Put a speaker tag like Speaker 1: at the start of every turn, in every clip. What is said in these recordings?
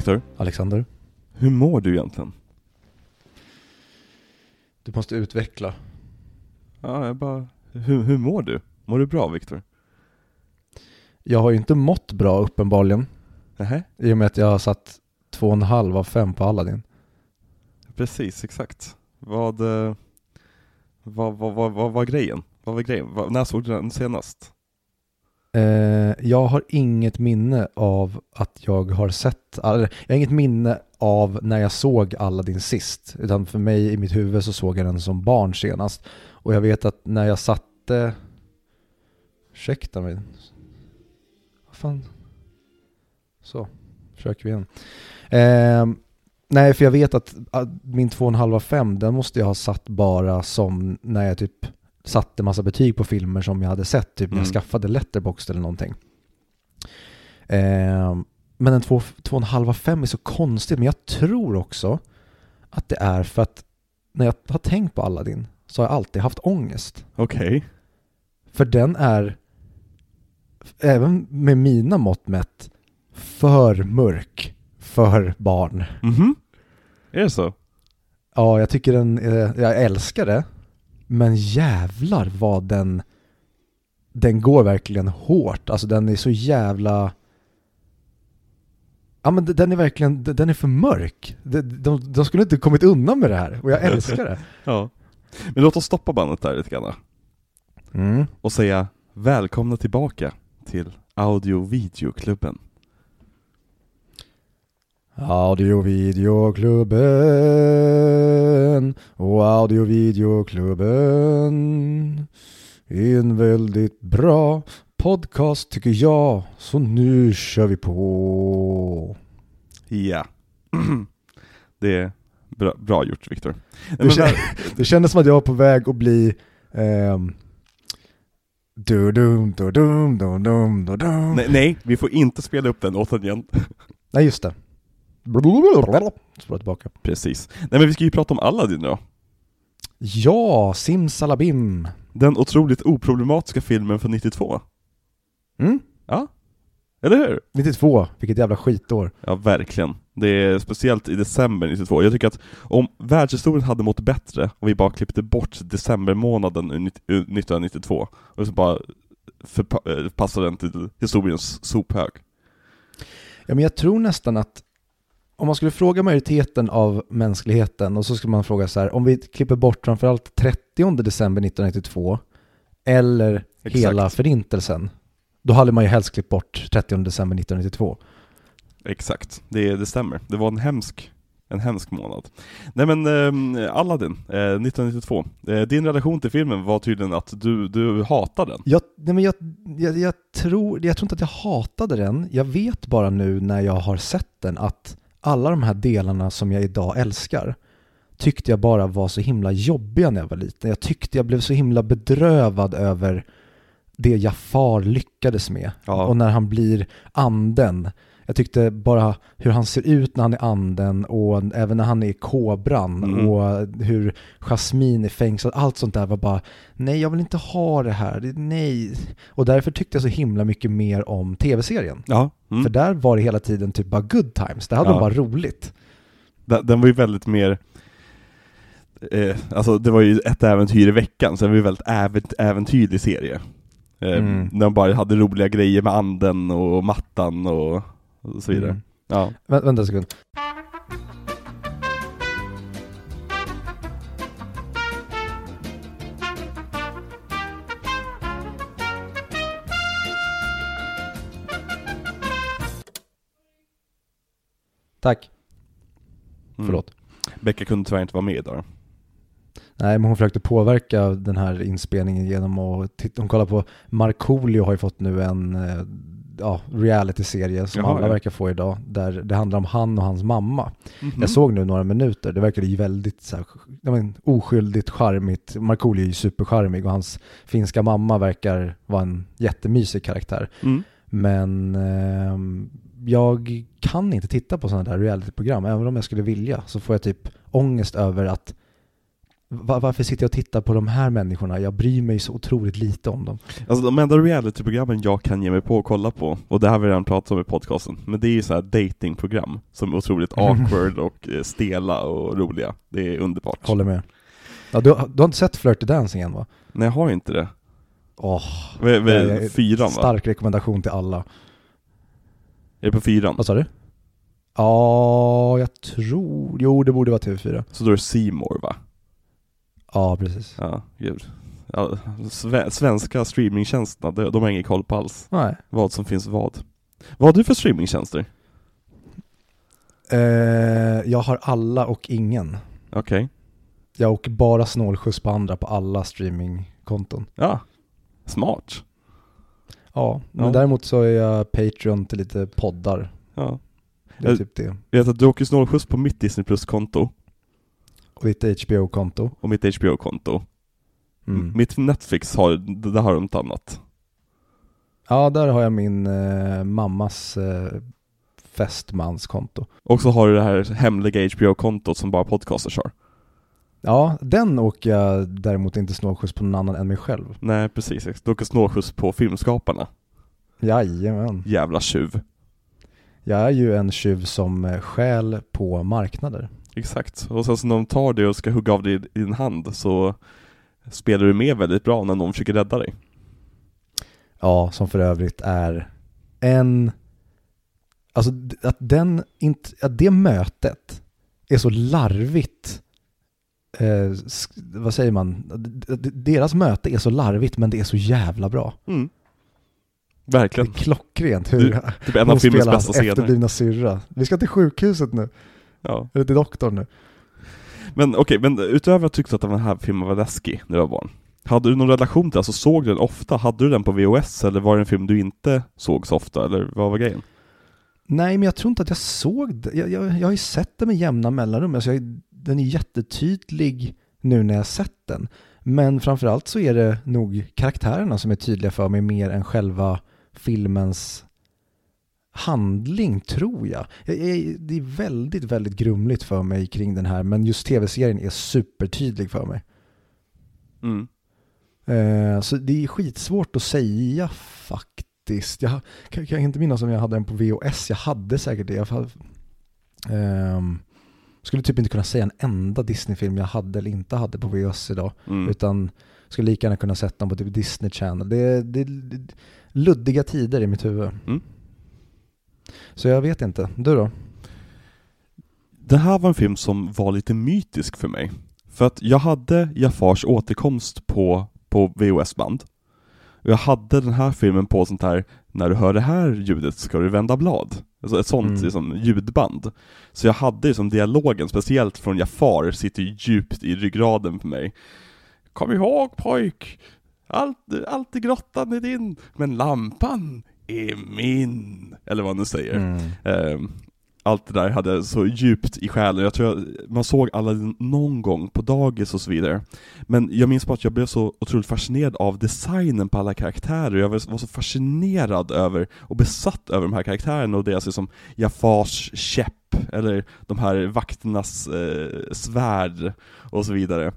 Speaker 1: Viktor,
Speaker 2: Alexander,
Speaker 1: hur mår du egentligen?
Speaker 2: du måste utveckla.
Speaker 1: Ja, jag bara... Hur, hur mår du? Mår du bra, Viktor?
Speaker 2: Jag har ju inte mått bra uppenbarligen,
Speaker 1: Nähä?
Speaker 2: i och med att jag har satt två och en halv av fem på Aladdin.
Speaker 1: Precis, exakt. Vad... eh, Vad, vad, vad, vad var grejen? Vad var grejen? Vad, när såg du den senast?
Speaker 2: Eh, jag har inget minne av att jag har sett, eller, jag har inget minne av när jag såg Aladdin sist, utan för mig i mitt huvud så såg jag den som barn senast. Och jag vet att när jag satte, ursäkta mig, vad fan, så, försöker vi igen. Eh, nej, för jag vet att, att min två och en halv av fem, den måste jag ha satt bara som när jag typ satte massa betyg på filmer som jag hade sett, typ när jag
Speaker 1: Mm.
Speaker 2: skaffade Letterboxd eller någonting. Eh, men en två, två och en halv av fem är så konstigt, men jag tror också att det är för att när jag har tänkt på Aladdin så har jag alltid haft ångest.
Speaker 1: Okej.
Speaker 2: För den är, även med mina mått mätt, för mörk för barn.
Speaker 1: Mhm. Är det så?
Speaker 2: Ja, jag tycker den, eh, jag älskar det. Men jävlar vad den, den går verkligen hårt. Alltså den är så jävla, ja men den är verkligen, den är för mörk. De, de, de skulle inte kommit undan med det här och jag älskar det.
Speaker 1: Ja. Men låt oss stoppa bandet där lite grann.
Speaker 2: Mm.
Speaker 1: Och säga välkomna tillbaka till Audio Videoklubben.
Speaker 2: Audio videoklubben och audio videoklubben är en väldigt bra podcast tycker jag. Så nu kör vi på.
Speaker 1: Ja. Det är bra, bra gjort Viktor.
Speaker 2: Det,
Speaker 1: men
Speaker 2: kän-
Speaker 1: väl-
Speaker 2: det kändes som att jag var på väg att bli ehm, du dum du dum du dum du dum.
Speaker 1: nej, nej, vi får inte spela upp den låten igen.
Speaker 2: Nej just det. Spåra tillbaka.
Speaker 1: Precis. Nej men vi ska ju prata om Aladdin då.
Speaker 2: Ja, simsalabim.
Speaker 1: Den otroligt oproblematiska filmen från 92.
Speaker 2: Mm?
Speaker 1: Ja, eller hur?
Speaker 2: 92, vilket jävla skitår.
Speaker 1: Ja, verkligen. Det är speciellt i december 92. Jag tycker att om världshistorien hade mått bättre och vi bara klippte bort decembermånaden ur nitt- ur 1992 och så bara förpa- eh, den till historiens sophög.
Speaker 2: Ja, men jag tror nästan att om man skulle fråga majoriteten av mänskligheten och så skulle man fråga så här, om vi klipper bort framförallt 30 december 1992 eller
Speaker 1: Exakt.
Speaker 2: hela förintelsen, då hade man ju helst klippt bort 30 december 1992.
Speaker 1: Exakt, det, det stämmer. Det var en hemsk, en hemsk månad. Nej men eh, Aladdin, eh, 1992. Eh, din relation till filmen var tydligen att du, du hatar den.
Speaker 2: Jag, nej men jag, jag, jag, tror, jag tror inte att jag hatade den. Jag vet bara nu när jag har sett den att alla de här delarna som jag idag älskar tyckte jag bara var så himla jobbiga när jag var liten. Jag tyckte jag blev så himla bedrövad över det Jafar lyckades med.
Speaker 1: Ja.
Speaker 2: Och när han blir anden. Jag tyckte bara hur han ser ut när han är anden och även när han är kobran
Speaker 1: Mm.
Speaker 2: och hur Jasmine är fängslad. Allt sånt där var bara, nej jag vill inte ha det här, nej. Och därför tyckte jag så himla mycket mer om tv-serien.
Speaker 1: Ja. Mm.
Speaker 2: För där var det hela tiden typ bara good times, där hade
Speaker 1: Ja.
Speaker 2: de bara roligt.
Speaker 1: Den, var ju väldigt mer eh, Alltså det var ju ett äventyr i veckan, så det var ju väldigt ävent, äventyrlig serie. Eh,
Speaker 2: Mm.
Speaker 1: När de bara hade roliga grejer med anden och mattan och, och så vidare.
Speaker 2: Mm.
Speaker 1: Ja.
Speaker 2: Vä- vänta en sekund. Tack.
Speaker 1: Mm.
Speaker 2: Förlåt.
Speaker 1: Becka kunde tyvärr inte vara med idag.
Speaker 2: Nej, men hon försökte påverka den här inspelningen genom att titta, hon kollar på Markoolio har ju fått nu en eh, ja, reality-serie som
Speaker 1: Jaha,
Speaker 2: alla
Speaker 1: ja.
Speaker 2: verkar få idag, där det handlar om han och hans mamma.
Speaker 1: Mhm.
Speaker 2: Jag såg nu några minuter, det verkade ju väldigt så här, men, oskyldigt, charmigt. Markoolio är ju supercharmig och hans finska mamma verkar vara en jättemysig karaktär.
Speaker 1: Mm.
Speaker 2: Men ehm, jag kan inte titta på sådana där realityprogram, även om jag skulle vilja så får jag typ ångest över att varför sitter jag och tittar på de här människorna? Jag bryr mig så otroligt lite om dem.
Speaker 1: Alltså de enda realityprogrammen jag kan ge mig på att kolla på, och det här har vi redan pratat om i podcasten, men det är ju så här datingprogram som är otroligt awkward och eh, stela och roliga. Det är underbart.
Speaker 2: Håller med. Ja, du, du har inte sett Flirty Dancing än va?
Speaker 1: Nej jag har inte det.
Speaker 2: Åh,
Speaker 1: Vad är- vad är fyran va?
Speaker 2: stark rekommendation till alla.
Speaker 1: Är det på fyran?
Speaker 2: Vad sa du? Ja, jag tror... Jo, det borde vara TV4.
Speaker 1: Så då är det Seymour va?
Speaker 2: Ja, precis.
Speaker 1: Ja, gud. Ja, sve- svenska streamingtjänsterna, de, de har ingen koll på alls.
Speaker 2: Nej.
Speaker 1: Vad som finns vad. Vad har du för streamingtjänster?
Speaker 2: Eh, jag har alla och ingen.
Speaker 1: Okej.
Speaker 2: Jag åker bara snålskjuts på andra på alla streamingkonton.
Speaker 1: Ja. Smart.
Speaker 2: Ja, men
Speaker 1: Ja.
Speaker 2: däremot så är jag Patreon till lite poddar.
Speaker 1: Ja.
Speaker 2: Det är
Speaker 1: Eh,
Speaker 2: typ det.
Speaker 1: Jag vet att du åker snålskjuts på mitt Disney Plus-konto
Speaker 2: Och lite HBO-konto.
Speaker 1: och mitt HBO-konto.
Speaker 2: Mm.
Speaker 1: Mitt Netflix har, d- där har de ett annat.
Speaker 2: Ja, där har jag min eh, mammas eh, fästmanskonto.
Speaker 1: Och så har du det här hemliga HBO-kontot som bara podcasters har.
Speaker 2: Ja, den åker jag däremot inte snålskjuts på någon annan än mig själv.
Speaker 1: Nej precis, du åker snålskjuts på filmskaparna.
Speaker 2: Jajamän.
Speaker 1: Jävla tjuv.
Speaker 2: Jag är ju en tjuv som eh, stjäl på marknader.
Speaker 1: Exakt. Och sen så när de tar det och ska hugga av det i din hand så spelar du med väldigt bra när någon försöker rädda dig.
Speaker 2: Ja, som för övrigt är en... Alltså att den inte, att det mötet är så larvigt. Eh, vad säger man? Deras möte är så larvigt men det är så jävla bra.
Speaker 1: Mm.
Speaker 2: Det är
Speaker 1: Verkligen.
Speaker 2: klockrent hur
Speaker 1: Du- Typ en av
Speaker 2: hon spelar hans efterblivna syrra. Vi ska till sjukhuset nu,
Speaker 1: Ja.
Speaker 2: eller till doktorn nu.
Speaker 1: Men okej, men utöver att tyckte att den här filmen var läskig när du var barn. Hade du någon relation till den? Alltså såg du den ofta? Hade du den på VHS eller var det en film du inte såg så ofta? Eller vad var grejen?
Speaker 2: Nej, men jag tror inte att jag såg det. Jag, jag, jag har ju sett den med jämna mellanrum. Alltså jag, den är jättetydlig nu när jag sett den. Men framförallt så är det nog karaktärerna som är tydliga för mig mer än själva filmens handling, tror jag. det är väldigt, väldigt grumligt för mig kring den här, men just tv-serien är supertydlig för mig.
Speaker 1: Mm.
Speaker 2: Eh, så det är skitsvårt att säga faktiskt. Jag kan, kan inte minnas om jag hade den på VHS. Jag hade säkert det. Jag hade, ehm, skulle typ inte kunna säga en enda Disney-film jag hade eller inte hade på VHS idag.
Speaker 1: Mm.
Speaker 2: Utan skulle lika gärna kunna sett den på typ Disney Channel. Det är, det är luddiga tider i mitt huvud.
Speaker 1: Mm.
Speaker 2: Så jag vet inte. Du då?
Speaker 1: Det här var en film som var lite mytisk för mig. För att jag hade Jafars återkomst på, på VHS-band. Och jag hade den här filmen på sånt här, när du hör det här ljudet ska du vända blad. Alltså ett sånt
Speaker 2: Mm.
Speaker 1: liksom, ljudband. Så jag hade liksom dialogen, speciellt från Jafar, sitter djupt i ryggraden på mig. Kom ihåg pojk! Allt, allt i grottan är din, men lampan är min. Eller vad han nu säger.
Speaker 2: Mm.
Speaker 1: Ehm, allt det där hade så djupt i själen, jag tror jag, man såg alla någon gång på dagis och så vidare. Men jag minns bara att jag blev så otroligt fascinerad av designen på alla karaktärer, jag var var så fascinerad över och besatt över de här karaktärerna och deras liksom Jafars käpp, eller de här vakternas eh, svärd och så vidare.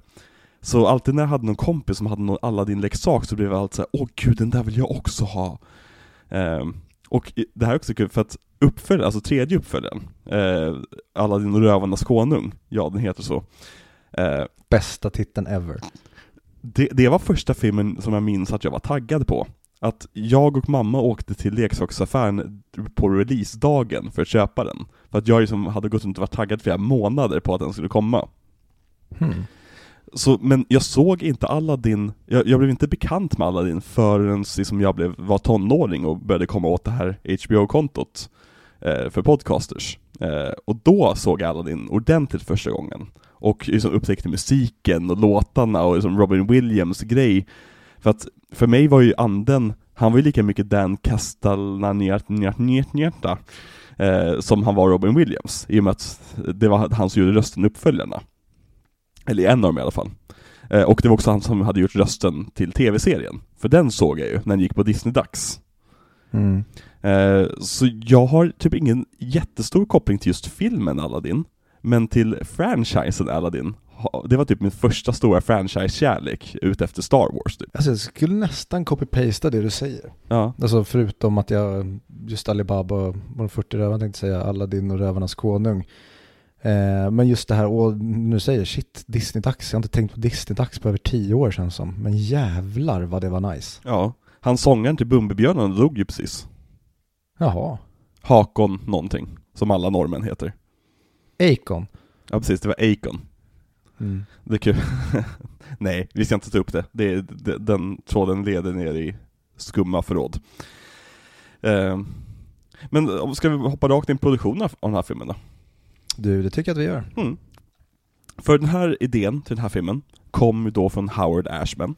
Speaker 1: Så alltid när jag hade någon kompis som hade någon Aladdin-leksak så blev jag alltid såhär, åh gud den där vill jag också ha. Ehm, och det här är också kul för att uppföljaren, alltså tredje uppföljaren, eh, Aladdin och Rövarnas konung, ja den heter så. Eh,
Speaker 2: Bästa titeln ever.
Speaker 1: det, det var första filmen som jag minns att jag var taggad på. Att jag och mamma åkte till leksaksaffären på releasedagen för att köpa den. För att jag liksom hade gått runt och varit taggad flera månader på att den skulle komma.
Speaker 2: Hmm.
Speaker 1: Så, men jag såg inte Aladdin, jag, jag blev inte bekant med Aladdin förrän liksom jag blev, var tonåring och började komma åt det här HBO-kontot eh, för podcasters. Eh, och då såg jag Aladdin ordentligt första gången. Och liksom upptäckte musiken och låtarna och liksom Robin Williams grej. För att för mig var ju anden, han var ju lika mycket Dan Castellaneta eh, som han var Robin Williams. I och med att det var han som gjorde rösten i uppföljarna. Eller en av dem i alla fall. Eh, och det var också han som hade gjort rösten till tv-serien. För den såg jag ju när den gick på Disney-dags.
Speaker 2: Mm.
Speaker 1: Eh, så jag har typ ingen jättestor koppling till just filmen Aladdin. Men till franchisen Aladdin det var typ min första stora franchise-kärlek ut efter Star Wars typ.
Speaker 2: Alltså jag skulle nästan copy-pasta det du säger.
Speaker 1: Ja.
Speaker 2: Alltså förutom att jag, just Alibaba och de 40 rövarna tänkte säga, Aladdin och Rövarnas konung. Eh, men just det här, och nu säger shit, Disney-dags, jag har inte tänkt på Disney-dags på över tio år sedan som. Men jävlar vad det var nice.
Speaker 1: Ja. Han sångaren till Bumbibjörnen dog ju precis.
Speaker 2: Jaha.
Speaker 1: Hakon någonting, som alla norrmän heter.
Speaker 2: Acon.
Speaker 1: Ja precis, det var Akon.
Speaker 2: Mm.
Speaker 1: Det är kul. Nej, vi ska inte ta upp det. det, det den tråden leder ner i skumma förråd. Eh, men ska vi hoppa rakt in i produktionen av den här filmen då?
Speaker 2: Du, det tycker jag att vi gör.
Speaker 1: Mm. För den här idén till den här filmen kom ju då från Howard Ashman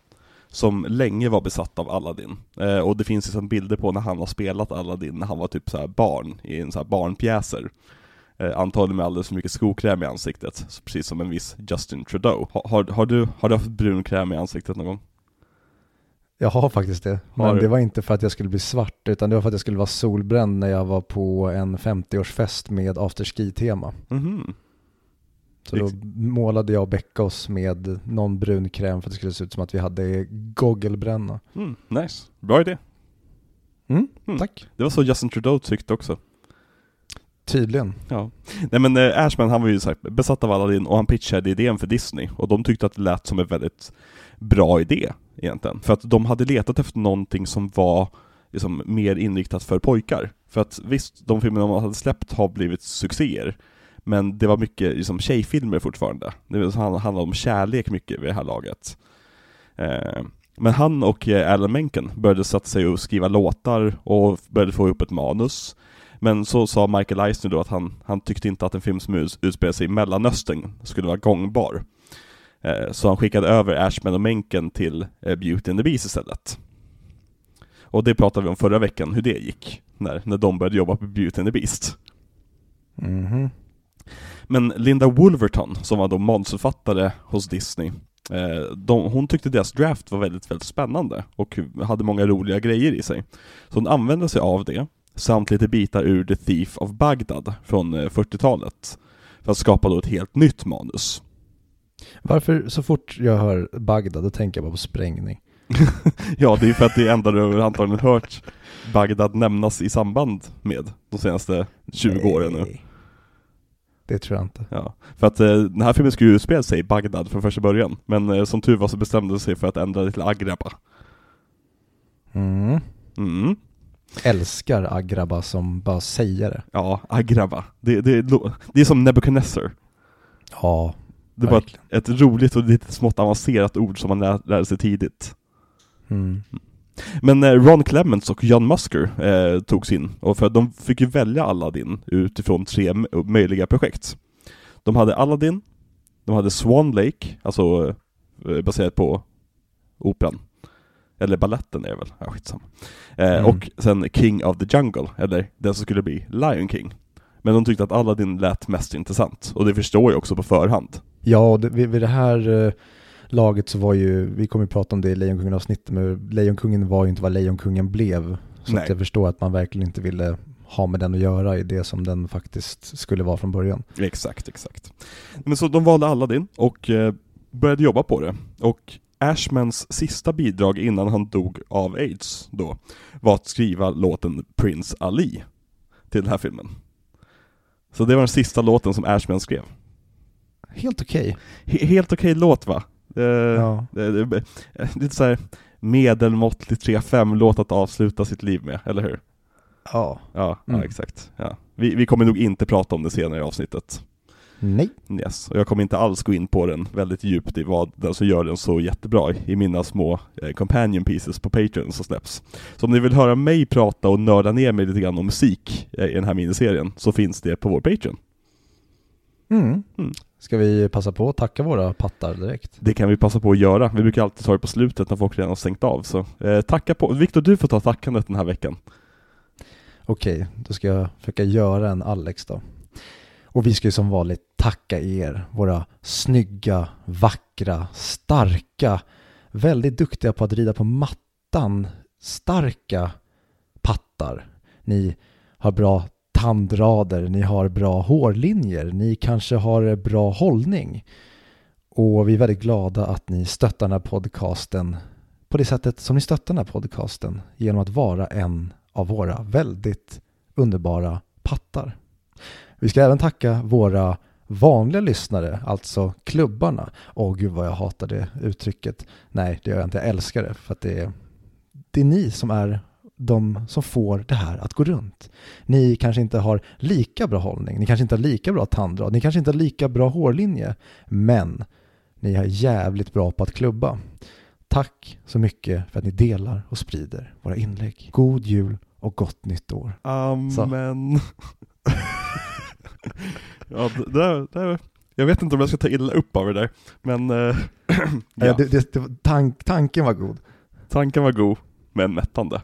Speaker 1: som länge var besatt av Aladdin. Eh, och det finns liksom bilder på när han har spelat Aladdin när han var typ så här barn i en så här barnpjäser. Eh, antagligen med alldeles för mycket skokräm i ansiktet, så precis som en viss Justin Trudeau. Ha, har, har, du, har du haft brun kräm i ansiktet någon gång?
Speaker 2: Jag har faktiskt det.
Speaker 1: Har
Speaker 2: Men
Speaker 1: du?
Speaker 2: det var inte för att jag skulle bli svart, utan det var för att jag skulle vara solbränd när jag var på en 50-årsfest med afterski-tema.
Speaker 1: Mhm.
Speaker 2: Så då målade jag och Becka oss med någon brun kräm för att det skulle se ut som att vi hade goggelbränna.
Speaker 1: Mm, nice. Bra idé.
Speaker 2: Mm,
Speaker 1: Mm.
Speaker 2: tack.
Speaker 1: Det var så Justin Trudeau tyckte också.
Speaker 2: Tydligen.
Speaker 1: Ja. Nej men eh, Ashman han var ju sagt besatt av Aladdin och han pitchade idén för Disney och de tyckte att det lät som en väldigt bra idé egentligen. För att de hade letat efter någonting som var liksom mer inriktat för pojkar. För att visst, de filmer de hade släppt har blivit succéer. Men det var mycket liksom, tjejfilmer fortfarande. Det handlade om kärlek mycket vid det här laget. Eh, men han och eh, Alan Menken började sätta sig och skriva låtar och började få ihop ett manus. Men så sa Michael Eisner då att han, han tyckte inte att en film som utspelar sig i Mellanöstern skulle vara gångbar. Eh, så han skickade över Ashman och Menken till eh, Beauty and the Beast istället. Och det pratade vi om förra veckan, hur det gick. När, när de började jobba på Beauty and the Beast.
Speaker 2: Mhm.
Speaker 1: Men Linda Wolverton, som var då manusförfattare hos Disney, eh, de, hon tyckte deras draft var väldigt, väldigt spännande och hade många roliga grejer i sig. Så hon använde sig av det, samt lite bitar ur The Thief of Baghdad från eh, 40-talet, för att skapa då ett helt nytt manus.
Speaker 2: Varför så fort jag hör Bagdad då tänker jag bara på sprängning?
Speaker 1: ja, det är för att det enda du antagligen hört Bagdad nämnas i samband med de senaste 20 åren nu.
Speaker 2: Nej. Det tror jag inte.
Speaker 1: Ja, för att eh, den här filmen skulle ju utspela sig i Bagdad från första början, men eh, som tur var så bestämde de sig för att ändra det till Agraba.
Speaker 2: Mm.
Speaker 1: Mm.
Speaker 2: Älskar Agraba som bara säger det.
Speaker 1: Ja, Agraba. Det, det, det är som Nebuchadnezzar.
Speaker 2: Ja,
Speaker 1: Det var ett,
Speaker 2: verkligen.
Speaker 1: ett roligt och lite smått avancerat ord som man lär, lärde sig tidigt.
Speaker 2: Mm.
Speaker 1: Men eh, Ron Clements och John Musker eh, togs in, och för de fick ju välja Aladdin utifrån tre m- möjliga projekt. De hade Aladdin, de hade Swan Lake, alltså eh, baserat på operan. Eller balletten är det väl, ja skitsamma. Eh,
Speaker 2: Mm.
Speaker 1: Och sen King of the Jungle, eller den som skulle bli Lion King. Men de tyckte att Aladdin lät mest intressant, och det förstår jag också på förhand.
Speaker 2: Ja, det, vid, vid det här eh, laget så var ju, vi kommer ju prata om det i Lejonkungen-avsnittet, men Lejonkungen var ju inte vad Lejonkungen blev. Så
Speaker 1: Nej.
Speaker 2: att jag förstår att man verkligen inte ville ha med den att göra i det som den faktiskt skulle vara från början.
Speaker 1: Exakt, exakt. Men så de valde Aladdin och eh, började jobba på det. Och Ashmans sista bidrag innan han dog av aids då, var att skriva låten Prince Ali till den här filmen. Så det var den sista låten som Ashman skrev.
Speaker 2: Helt okej.
Speaker 1: He- helt okej låt va? Eh,
Speaker 2: Ja.
Speaker 1: eh, lite såhär medelmåttlig 3-5-låt att avsluta sitt liv med, eller hur?
Speaker 2: Ja.
Speaker 1: Ja,
Speaker 2: Mm.
Speaker 1: ja exakt. Ja. Vi, vi kommer nog inte prata om det senare i avsnittet.
Speaker 2: Nej.
Speaker 1: Yes, och jag kommer inte alls gå in på den väldigt djupt i vad den som gör den så jättebra i mina små eh, companion pieces på Patreon som släpps. Så om ni vill höra mig prata och nörda ner mig lite grann om musik eh, i den här miniserien så finns det på vår Patreon.
Speaker 2: Mm.
Speaker 1: Mm.
Speaker 2: Ska vi passa på att tacka våra pattar direkt?
Speaker 1: Det kan vi passa på att göra. Vi brukar alltid ta det på slutet när folk redan har stängt av. Så eh, tacka på. Viktor, du får ta tackandet den här veckan.
Speaker 2: Okej, då ska jag försöka göra en Alex då. Och vi ska ju som vanligt tacka er, våra snygga, vackra, starka, väldigt duktiga på att rida på mattan, starka pattar. Ni har bra tandrader, ni har bra hårlinjer, ni kanske har bra hållning. Och vi är väldigt glada att ni stöttar den här podcasten på det sättet som ni stöttar den här podcasten genom att vara en av våra väldigt underbara pattar. Vi ska även tacka våra vanliga lyssnare, alltså klubbarna. Åh gud vad jag hatar det uttrycket. Nej, det gör jag inte. Jag älskar det för att det är, det är ni som är de som får det här att gå runt. Ni kanske inte har lika bra hållning, ni kanske inte har lika bra tandrad, ni kanske inte har lika bra hårlinje, men ni är jävligt bra på att klubba. Tack så mycket för att ni delar och sprider våra inlägg. God jul och gott nytt år.
Speaker 1: Amen. ja, det, det, jag vet inte om jag ska ta illa upp av det där, men äh,
Speaker 2: ja. det, det, det, tank, tanken var god.
Speaker 1: Tanken var god, men mättande.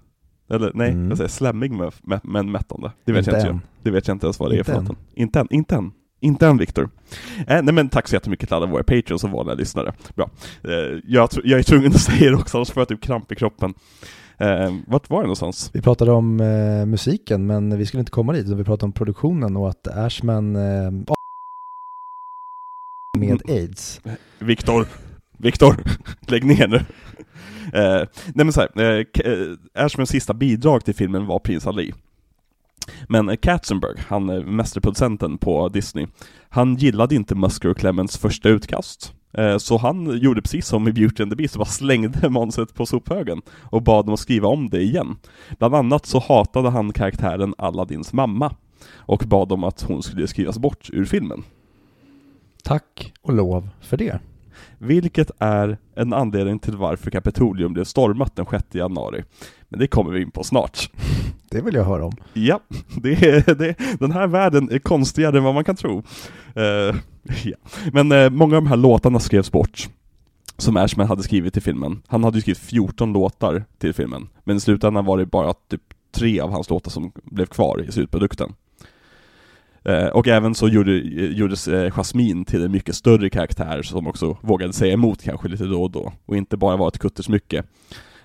Speaker 1: Eller nej, mm. jag säger slämmig men, men mättande. Det vet inte jag inte. Än. Det vet jag inte ens vad det inte är för något. Inte än, inte än. Inte än Viktor. Eh, nej men tack så jättemycket till alla våra patreons och vanliga lyssnare. Bra. Eh, jag, jag är tvungen att säga det också, annars får jag typ kramp i kroppen. Eh, vart var det någonstans?
Speaker 2: Vi pratade om eh, musiken, men vi skulle inte komma dit, utan vi pratade om produktionen och att Ashman eh, med mm. aids.
Speaker 1: Viktor, Viktor, lägg ner nu. Eh, nej men såhär, eh, eh, Ashmans sista bidrag till filmen var Prins Ali. Men Katzenberg, han mästerproducenten på Disney, han gillade inte Musker och Clements första utkast. Eh, så han gjorde precis som i Beauty and the Beast bara slängde manuset på sophögen och bad dem att skriva om det igen. Bland annat så hatade han karaktären Aladdins mamma och bad om att hon skulle skrivas bort ur filmen.
Speaker 2: Tack och lov för det.
Speaker 1: Vilket är en anledning till varför Kapitolium blev stormat den 6 januari. Men det kommer vi in på snart.
Speaker 2: Det vill jag höra om.
Speaker 1: Ja, det är, det, den här världen är konstigare än vad man kan tro. Uh, ja. Men eh, många av de här låtarna skrevs bort som Ashman hade skrivit till filmen. Han hade ju skrivit 14 låtar till filmen, men i slutändan var det bara typ tre av hans låtar som blev kvar i slutprodukten. Eh, och även så gjorde, eh, gjordes eh, Jasmine till en mycket större karaktär som också vågade säga emot kanske lite då och då, och inte bara var ett kuttersmycke.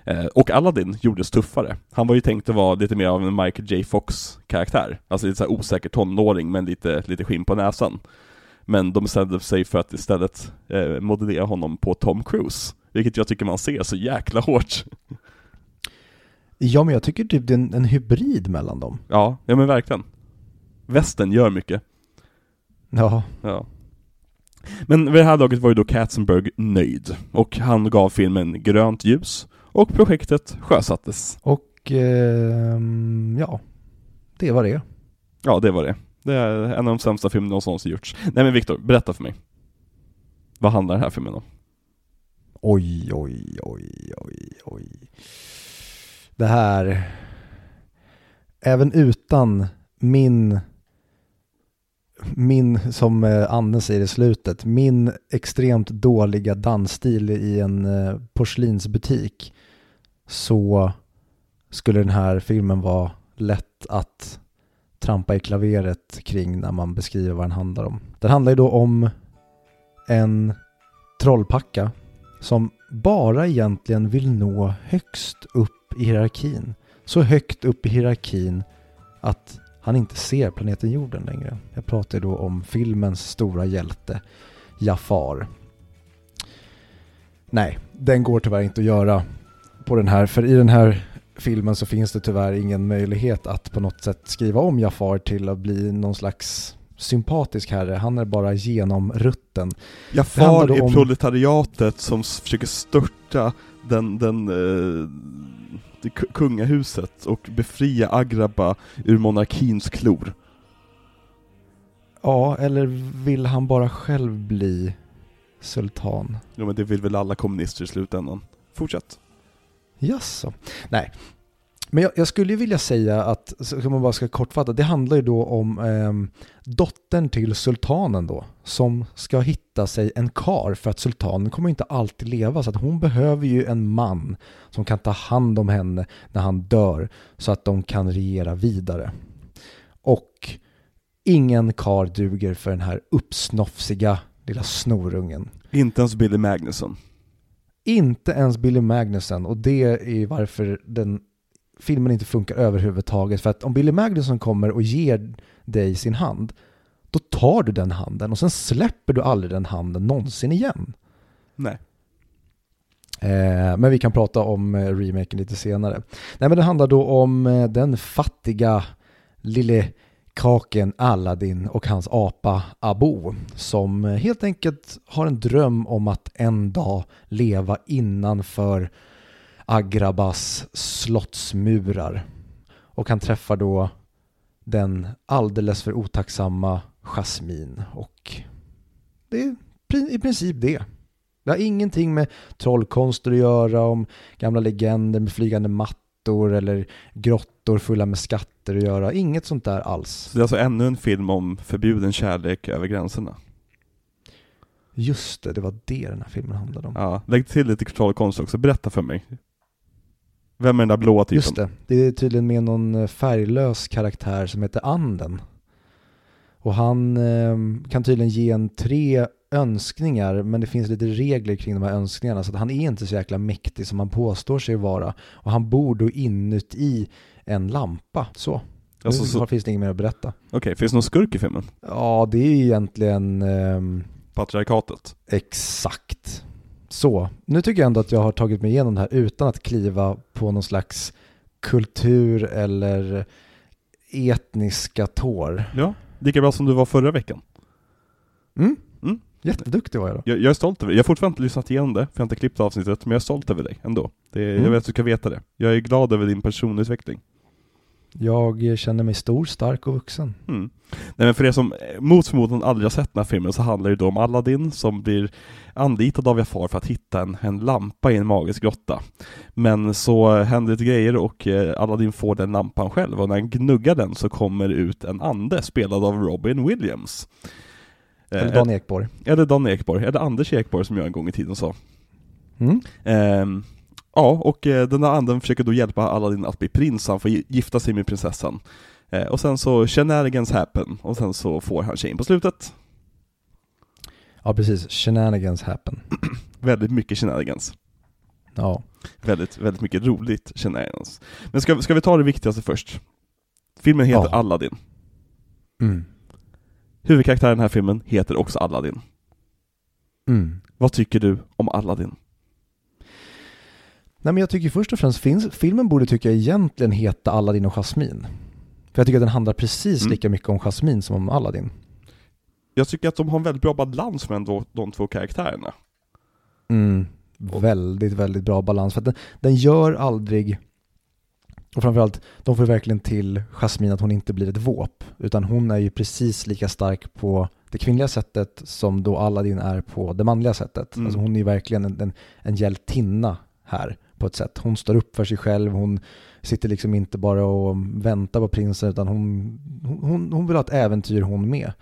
Speaker 1: Eh, och Aladdin gjordes tuffare. Han var ju tänkt att vara lite mer av en Michael J Fox-karaktär, alltså lite så här osäker tonåring men lite, lite skinn på näsan. Men de bestämde sig för att istället eh, modellera honom på Tom Cruise, vilket jag tycker man ser så jäkla hårt.
Speaker 2: Ja, men jag tycker typ det är en, en hybrid mellan dem.
Speaker 1: Ja, ja men verkligen västen gör mycket.
Speaker 2: Ja.
Speaker 1: ja. Men vid det här laget var ju då Katzenberg nöjd, och han gav filmen grönt ljus, och projektet sjösattes.
Speaker 2: Och, eh, ja, det var det.
Speaker 1: Ja, det var det. Det är en av de sämsta filmerna som någonsin gjorts. Nej men Viktor, berätta för mig. Vad handlar den här filmen om?
Speaker 2: Oj, oj, oj, oj, oj. Det här, även utan min min, som eh, Anne säger i slutet, min extremt dåliga dansstil i en eh, porslinsbutik så skulle den här filmen vara lätt att trampa i klaveret kring när man beskriver vad den handlar om. Den handlar ju då om en trollpacka som bara egentligen vill nå högst upp i hierarkin. Så högt upp i hierarkin att han inte ser planeten jorden längre. Jag pratar då om filmens stora hjälte Jafar. Nej, den går tyvärr inte att göra på den här, för i den här filmen så finns det tyvärr ingen möjlighet att på något sätt skriva om Jafar till att bli någon slags sympatisk herre. Han är bara genomrutten.
Speaker 1: Jafar är om... proletariatet som försöker störta den, den eh kungahuset och befria Agraba ur monarkins klor.
Speaker 2: Ja, eller vill han bara själv bli sultan?
Speaker 1: Jo men det vill väl alla kommunister i slutändan. Fortsätt.
Speaker 2: Jaså? Nej, men jag, jag, skulle vilja säga att, om man bara ska kortfatta, det handlar ju då om eh, dottern till sultanen då, som ska hitta sig en kar för att sultanen kommer inte alltid leva, så att hon behöver ju en man som kan ta hand om henne när han dör, så att de kan regera vidare. Och ingen kar duger för den här uppsnofsiga lilla snorungen.
Speaker 1: Inte ens Billy Magnusson.
Speaker 2: Inte ens Billy Magnussen och det är varför den filmen inte funkar överhuvudtaget. För att om Billy Magnusson kommer och ger dig sin hand, då tar du den handen och sen släpper du aldrig den handen någonsin igen.
Speaker 1: Nej.
Speaker 2: Eh, men vi kan prata om eh, remaken lite senare. Nej men det handlar då om eh, den fattiga lille Kraken Aladdin och hans apa Abo som helt enkelt har en dröm om att en dag leva innanför Agrabas slottsmurar. Och han träffar då den alldeles för otacksamma Jasmine och det är i princip det. Det har ingenting med trollkonster att göra, om gamla legender med flygande mattor eller grottor fulla med skatter att göra. Inget sånt där alls.
Speaker 1: Så det är alltså ännu en film om förbjuden kärlek över gränserna?
Speaker 2: Just det, det var det den här filmen handlade om.
Speaker 1: Ja, lägg till lite trollkonst också, berätta för mig. Vem är den där blåa typen?
Speaker 2: Just det, det är tydligen med någon färglös karaktär som heter Anden. Och han eh, kan tydligen ge en tre önskningar, men det finns lite regler kring de här önskningarna, så att han är inte så jäkla mäktig som han påstår sig vara. Och han bor då inuti en lampa, så. Alltså, nu så... finns det inget mer att berätta.
Speaker 1: Okej, okay, finns det någon skurk i filmen?
Speaker 2: Ja, det är egentligen... Eh,
Speaker 1: Patriarkatet?
Speaker 2: Exakt. Så, nu tycker jag ändå att jag har tagit mig igenom det här utan att kliva på någon slags kultur eller etniska tår.
Speaker 1: Ja, lika bra som du var förra veckan.
Speaker 2: Mm. mm. Jätteduktig var jag då.
Speaker 1: Jag, jag är stolt över det. Jag har fortfarande inte lyssnat igenom det, för jag har inte klippt avsnittet, men jag är stolt över dig ändå. Det, mm. Jag vet att du ska veta det. Jag är glad över din personutveckling.
Speaker 2: Jag känner mig stor, stark och vuxen.
Speaker 1: Mm. Nej men för er som mot förmodan aldrig har sett den här filmen så handlar det då om Aladdin som blir anlitad av Jafar för att hitta en, en lampa i en magisk grotta. Men så händer det grejer och eh, Aladdin får den lampan själv och när han gnuggar den så kommer ut en ande spelad av Robin Williams.
Speaker 2: Eller Dan Ekborg.
Speaker 1: Eller Dan Ekborg, eller Anders Ekborg som jag en gång i tiden sa.
Speaker 2: Mm.
Speaker 1: Um, ja, och den här anden försöker då hjälpa Aladdin att bli prins, han får gifta sig med prinsessan. Uh, och sen så shenanigans happen, och sen så får han tjejen på slutet.
Speaker 2: Ja precis, shenanigans happen.
Speaker 1: väldigt mycket shenanigans.
Speaker 2: Ja.
Speaker 1: Väldigt, väldigt mycket roligt shenanigans. Men ska, ska vi ta det viktigaste först? Filmen heter ja. Aladdin.
Speaker 2: Mm.
Speaker 1: Huvudkaraktären i den här filmen heter också Aladdin.
Speaker 2: Mm.
Speaker 1: Vad tycker du om Aladdin?
Speaker 2: Nej men jag tycker först och främst, finns, filmen borde tycka egentligen heta Aladdin och Jasmine. För jag tycker att den handlar precis mm. lika mycket om Jasmine som om Aladdin.
Speaker 1: Jag tycker att de har en väldigt bra balans med de, de två karaktärerna.
Speaker 2: Mm. Väldigt, väldigt bra balans. För att den, den gör aldrig och framförallt, de får verkligen till Jasmine att hon inte blir ett våp, utan hon är ju precis lika stark på det kvinnliga sättet som då Aladdin är på det manliga sättet. Mm. Alltså hon är ju verkligen en, en, en hjältinna här på ett sätt. Hon står upp för sig själv, hon sitter liksom inte bara och väntar på prinsen utan hon, hon, hon vill ha ett äventyr hon med.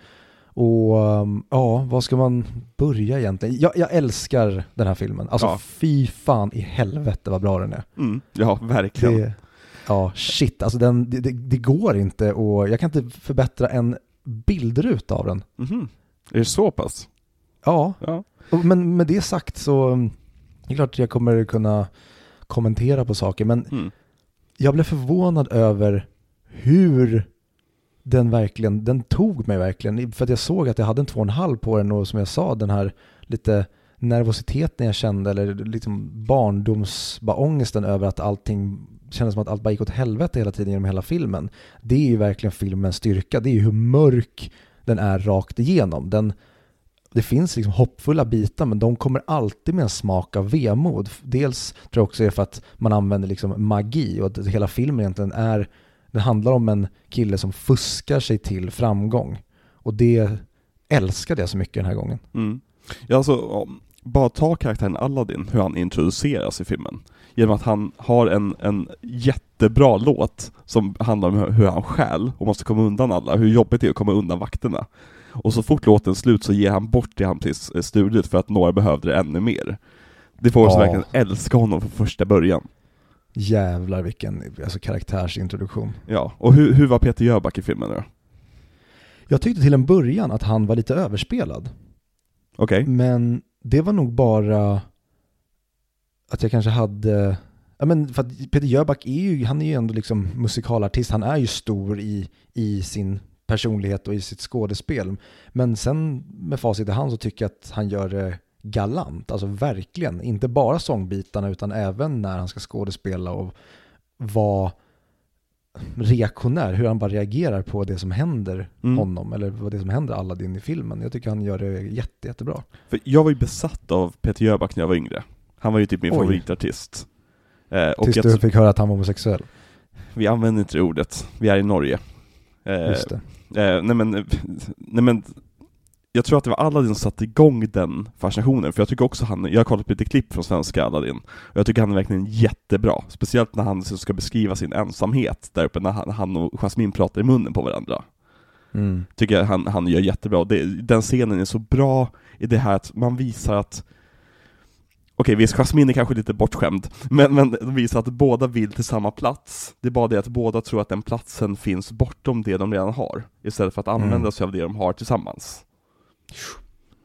Speaker 2: Och um, ja, vad ska man börja egentligen? Jag, jag älskar den här filmen. Alltså ja. fy fan i helvete vad bra den är.
Speaker 1: Mm, ja, verkligen.
Speaker 2: Det, Ja, shit, alltså den, det, det, går inte och jag kan inte förbättra en bildruta av den.
Speaker 1: Mm -hmm. Är det så pass?
Speaker 2: Ja,
Speaker 1: ja.
Speaker 2: men med det sagt så det är klart att jag kommer kunna kommentera på saker, men mm. jag blev förvånad över hur den verkligen, den tog mig verkligen. För att jag såg att jag hade en två och en halv på den och som jag sa, den här lite nervositeten jag kände eller liksom barndomsångesten över att allting kändes som att allt bara gick åt helvete hela tiden genom hela filmen. Det är ju verkligen filmens styrka. Det är ju hur mörk den är rakt igenom. Den, det finns liksom hoppfulla bitar men de kommer alltid med en smak av vemod. Dels tror jag också är för att man använder liksom magi och att hela filmen egentligen är, det handlar om en kille som fuskar sig till framgång. Och det älskade jag så mycket den här gången.
Speaker 1: Mm. Ja, alltså, bara ta karaktären Aladdin, hur han introduceras i filmen genom att han har en, en jättebra låt som handlar om hur han stjäl och måste komma undan alla, hur jobbigt det är att komma undan vakterna. Och så fort låten slut så ger han bort det han precis stulit för att några behövde det ännu mer. Det får oss ja. verkligen älska honom från första början.
Speaker 2: Jävlar vilken alltså, karaktärsintroduktion.
Speaker 1: Ja, och hur, hur var Peter Jöback i filmen då?
Speaker 2: Jag tyckte till en början att han var lite överspelad.
Speaker 1: Okej. Okay.
Speaker 2: Men det var nog bara att jag kanske hade, ja men för att Peter Jöback är ju, han är ju ändå liksom musikalartist, han är ju stor i, i sin personlighet och i sitt skådespel. Men sen med facit i hand så tycker jag att han gör det galant, alltså verkligen. Inte bara sångbitarna utan även när han ska skådespela och vara reaktionär, hur han bara reagerar på det som händer
Speaker 1: Mm.
Speaker 2: honom eller vad det som händer Aladdin i filmen. Jag tycker han gör det jätte, jättebra.
Speaker 1: För jag var ju besatt av Peter Jöback när jag var yngre. Han var ju typ min
Speaker 2: Oj.
Speaker 1: favoritartist. Eh, och
Speaker 2: Tills du fick höra att han var homosexuell.
Speaker 1: vi använder inte det ordet, vi är i Norge. Eh,
Speaker 2: Just det.
Speaker 1: Eh, nej men, nej men, jag tror att det var Aladdin som satte igång den fascinationen, för jag tycker också han, jag har kollat på lite klipp från svenska Aladdin, och jag tycker han är verkligen jättebra, speciellt när han ska beskriva sin ensamhet där uppe, när han, han och Jasmine pratar i munnen på varandra.
Speaker 2: Mm.
Speaker 1: Tycker jag han, han gör jättebra, det, den scenen är så bra i det här att man visar att Okej, visst, Jasmine är kanske lite bortskämd, men, men de visar att båda vill till samma plats. Det är bara det att båda tror att den platsen finns bortom det de redan har, istället för att använda
Speaker 2: Mm.
Speaker 1: sig av det de har tillsammans.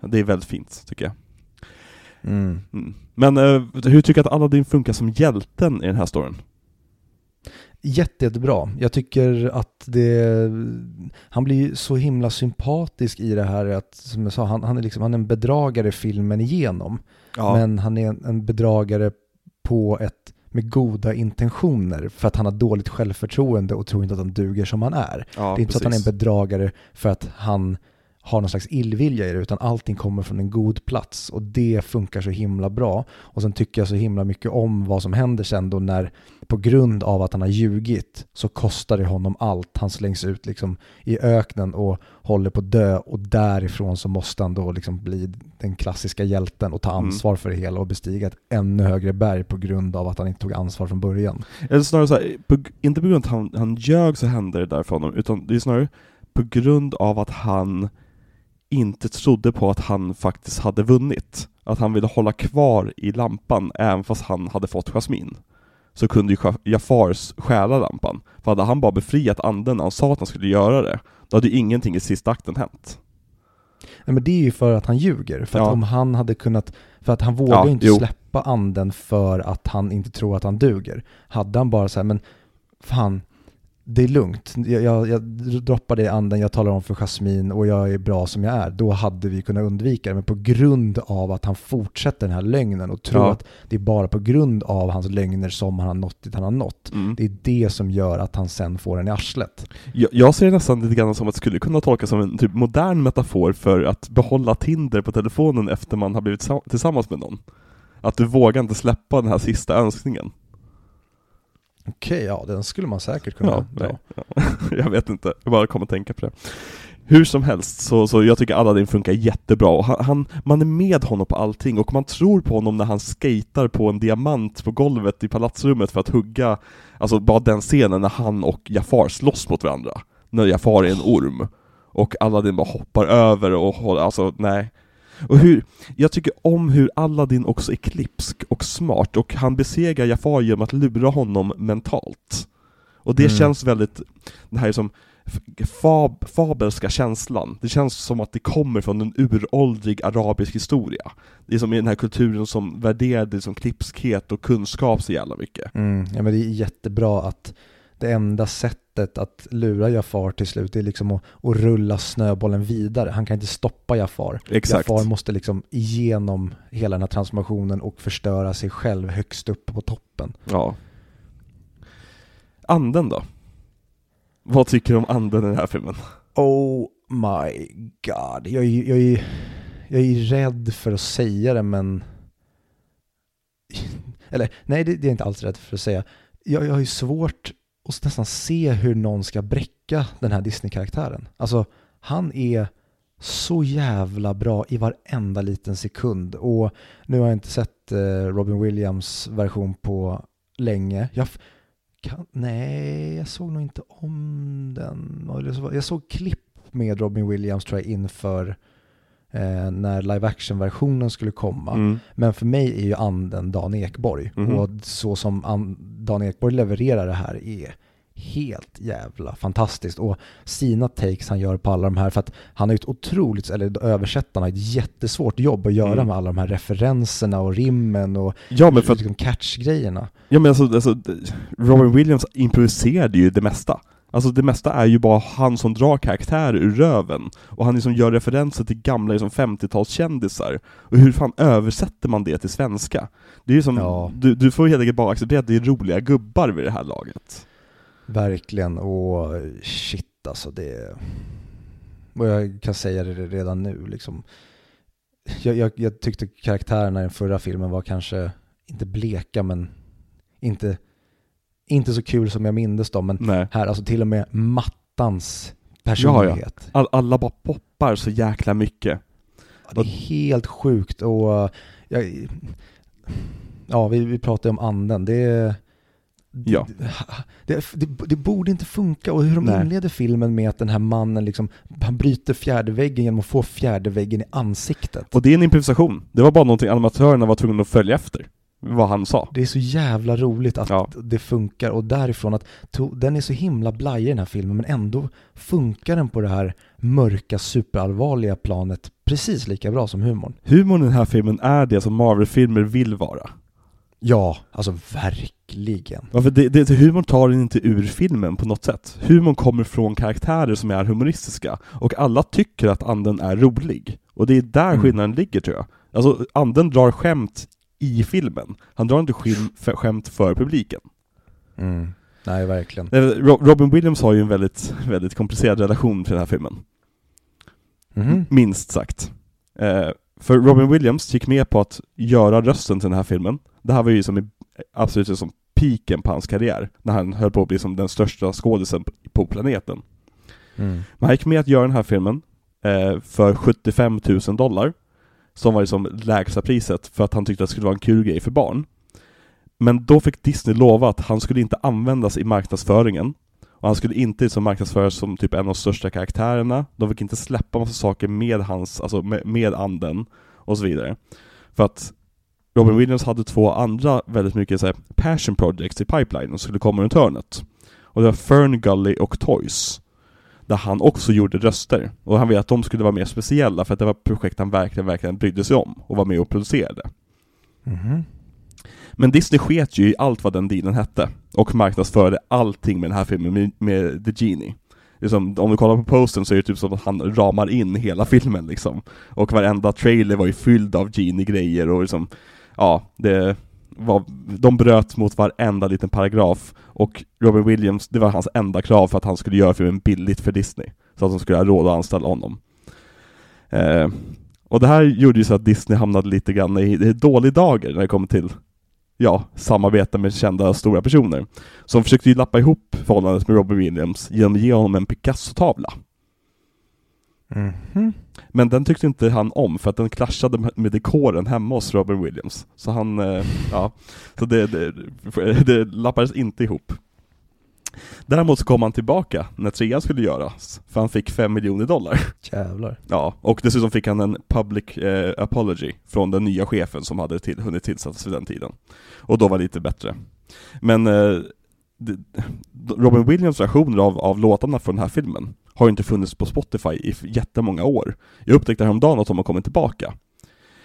Speaker 1: Det är väldigt fint, tycker jag.
Speaker 2: Mm.
Speaker 1: Mm. Men eh, hur tycker du att Aladdin funkar som hjälten i den här storyn?
Speaker 2: Jätte, jättebra. Jag tycker att det, han blir så himla sympatisk i det här att, som jag sa, han, han är liksom, han är en bedragare filmen igenom. Men han är en, en bedragare på ett, med goda intentioner för att han har dåligt självförtroende och tror inte att han duger som han är.
Speaker 1: ja,
Speaker 2: det är inte så att han är en
Speaker 1: precis.
Speaker 2: bedragare för att han har någon slags illvilja i det, utan allting kommer från en god plats och det funkar så himla bra. Och sen tycker jag så himla mycket om vad som händer sen då när på grund av att han har ljugit så kostar det honom allt. Han slängs ut liksom i öknen och håller på att dö och därifrån så måste han då liksom bli den klassiska hjälten och ta
Speaker 1: Mm.
Speaker 2: ansvar för det hela och bestiga ett ännu högre berg på grund av att han inte tog ansvar från början.
Speaker 1: Eller snarare så här, på, inte på grund av att han, han ljög så hände det där för honom, utan det är snarare på grund av att han inte trodde på att han faktiskt hade vunnit. Att han ville hålla kvar i lampan även fast han hade fått Jasmin. Så kunde ju Ja- Jafar stjäla lampan. För hade han bara befriat anden när han sa att han skulle göra det, då hade ju ingenting i sista akten hänt.
Speaker 2: Nej, men det är ju för att han ljuger. För att
Speaker 1: Ja.
Speaker 2: om han hade kunnat, för att han vågar
Speaker 1: Ja,
Speaker 2: inte
Speaker 1: jo.
Speaker 2: släppa anden för att han inte tror att han duger. Hade han bara så här, men fan, det är lugnt. Jag, jag, jag droppar det i anden, jag talar om för Jasmin och jag är bra som jag är. Då hade vi kunnat undvika det. Men på grund av att han fortsätter den här lögnen och tror
Speaker 1: Ja.
Speaker 2: att det är bara på grund av hans lögner som han har nått dit han har nått.
Speaker 1: Mm.
Speaker 2: Det är det som gör att han sen får den i arslet.
Speaker 1: Jag, jag ser det nästan lite grann som att det skulle kunna tolkas som en typ modern metafor för att behålla Tinder på telefonen efter man har blivit sa- tillsammans med någon. Att du vågar inte släppa den här sista önskningen.
Speaker 2: Okej, ja den skulle man säkert kunna
Speaker 1: Ja,
Speaker 2: dra.
Speaker 1: nej, ja. Jag vet inte, jag bara kom att tänka på det. Hur som helst, så, så jag tycker Aladdin funkar jättebra, och han, han, man är med honom på allting, och man tror på honom när han skejtar på en diamant på golvet i palatsrummet för att hugga, alltså bara den scenen när han och Jafar slåss mot varandra, när Jafar är en orm, och Aladdin bara hoppar över och håller, alltså nej. Och hur, jag tycker om hur Aladdin också är klipsk och smart, och han besegrar Jafar genom att lura honom mentalt. Och det
Speaker 2: Mm.
Speaker 1: känns väldigt, det här är som fab, fabelska känslan. Det känns som att det kommer från en uråldrig arabisk historia. Det är som i den här kulturen som värderade liksom klipskhet och kunskap så jävla mycket.
Speaker 2: Mm, ja, men det är jättebra att det enda sättet att lura Jafar till slut är liksom att, att rulla snöbollen vidare. Han kan inte stoppa Jafar.
Speaker 1: Exakt.
Speaker 2: Jafar måste liksom igenom hela den här transformationen och förstöra sig själv högst upp på toppen.
Speaker 1: Ja. Anden då? Vad tycker du om anden i den här filmen?
Speaker 2: Oh my god. Jag är, jag är, jag är rädd för att säga det men... Eller nej, det, det är jag inte alls rädd för att säga. Jag, jag har ju svårt och nästan se hur någon ska bräcka den här Disney-karaktären. Alltså, han är så jävla bra i varenda liten sekund. Och nu har jag inte sett eh, Robin Williams version på länge. Jag kan, nej, jag såg nog inte om den. Jag såg klipp med Robin Williams tror jag inför eh, när live action-versionen skulle komma.
Speaker 1: Mm.
Speaker 2: Men för mig är ju anden Dan Ekborg.
Speaker 1: Mhm.
Speaker 2: Och så som an- Dan Ekborg levererar det här är helt jävla fantastiskt. Och sina takes han gör på alla de här, för att han har ett otroligt, eller översättarna har ett jättesvårt jobb att göra
Speaker 1: Mm.
Speaker 2: med alla de här referenserna och rimmen och
Speaker 1: Ja men för att,
Speaker 2: liksom catch-grejerna.
Speaker 1: ja men alltså, alltså Robin Williams improviserade ju det mesta. Alltså det mesta är ju bara han som drar karaktär ur röven, och han liksom gör referenser till gamla liksom 50-talskändisar. Och hur fan översätter man det till svenska? Det är ju som,
Speaker 2: Ja.
Speaker 1: du, du får helt enkelt bara acceptera att det är roliga gubbar vid det här laget.
Speaker 2: Verkligen, och shit alltså det... Och jag kan säga det redan nu liksom. Jag, jag, jag tyckte karaktärerna i den förra filmen var kanske, inte bleka men inte, inte så kul som jag mindes dem. Men
Speaker 1: Nej.
Speaker 2: här, alltså till och med Mattans personlighet.
Speaker 1: All, alla bara poppar så jäkla mycket.
Speaker 2: Ja, det är helt sjukt och jag, ja, vi, vi pratade om anden. Det,
Speaker 1: Ja.
Speaker 2: det, det, det borde inte funka och hur de
Speaker 1: Nej.
Speaker 2: inleder filmen med att den här mannen liksom, han bryter fjärde väggen genom att få fjärde väggen i ansiktet.
Speaker 1: Och det är en improvisation. Det var bara någonting animatörerna var tvungna att följa efter. Vad han sa.
Speaker 2: Det är så jävla roligt att
Speaker 1: Ja.
Speaker 2: det funkar och därifrån att den är så himla blajig den här filmen men ändå funkar den på det här mörka superallvarliga planet precis lika bra som humorn.
Speaker 1: Humorn i den här filmen är det som Marvel-filmer vill vara.
Speaker 2: Ja, alltså verkligen.
Speaker 1: Ja, för det, det, humorn tar den inte ur filmen på något sätt. Humorn kommer från karaktärer som är humoristiska, och alla tycker att anden är rolig. Och det är där
Speaker 2: Mm.
Speaker 1: skillnaden ligger tror jag. Alltså, anden drar skämt i filmen. Han drar inte skim, för, skämt för publiken.
Speaker 2: Mm. Nej, verkligen.
Speaker 1: Eh, Ro- Robin Williams har ju en väldigt, väldigt komplicerad relation till den här filmen.
Speaker 2: Mhm.
Speaker 1: Minst sagt. Eh, för Robin Williams gick med på att göra rösten till den här filmen. Det här var ju som i, absolut som piken på hans karriär, när han höll på att bli som den största skådisen på- på planeten.
Speaker 2: Mm.
Speaker 1: Men han gick med att göra den här filmen eh, för 75 000 dollar, som var liksom lägsta priset för att han tyckte att det skulle vara en kul grej för barn. Men då fick Disney lova att han skulle inte användas i marknadsföringen, och han skulle inte liksom marknadsföras som typ en av de största karaktärerna, de fick inte släppa massa saker med hans, alltså med, med anden, och så vidare. För att Robin Williams hade två andra väldigt mycket så här, passion projects i pipeline som skulle komma runt hörnet. Och det var Fern Gully och Toys där han också gjorde röster. Och han ville att de skulle vara mer speciella för att det var projekt han verkligen, verkligen brydde sig om och var med och producerade.
Speaker 2: Mhm.
Speaker 1: Men Disney sket ju i allt vad den dealen hette och marknadsförde allting med den här filmen med, med The Genie. Liksom, om du kollar på posten så är det typ som att han ramar in hela filmen liksom. Och varenda trailer var ju fylld av Genie-grejer och liksom, ja, det var, de bröt mot varenda liten paragraf och Robin Williams, det var hans enda krav för att han skulle göra filmen billigt för Disney. Så att de skulle ha råd att anställa honom. Eh, och det här gjorde ju så att Disney hamnade lite grann i, i dålig dager när det kom till ja, samarbeta med kända stora personer. Så de försökte ju lappa ihop förhållandet med Robin Williams genom att ge honom en Picasso-tavla.
Speaker 2: Mhm.
Speaker 1: Men den tyckte inte han om för att den clashade med- dekoren hemma hos Robin Williams. Så han, eh, ja, så det, det, det lappades inte ihop. Däremot så kom han tillbaka när trean skulle göras, för han fick 5 miljoner dollar.
Speaker 2: Jävlar.
Speaker 1: Ja, och dessutom fick han en public eh, apology från den nya chefen som hade till, hunnit tillsättas vid den tiden. Och då var det lite bättre. Men eh, Robin Williams versioner av, av låtarna från den här filmen har inte funnits på Spotify i jättemånga år. Jag upptäckte häromdagen att de har kommit tillbaka.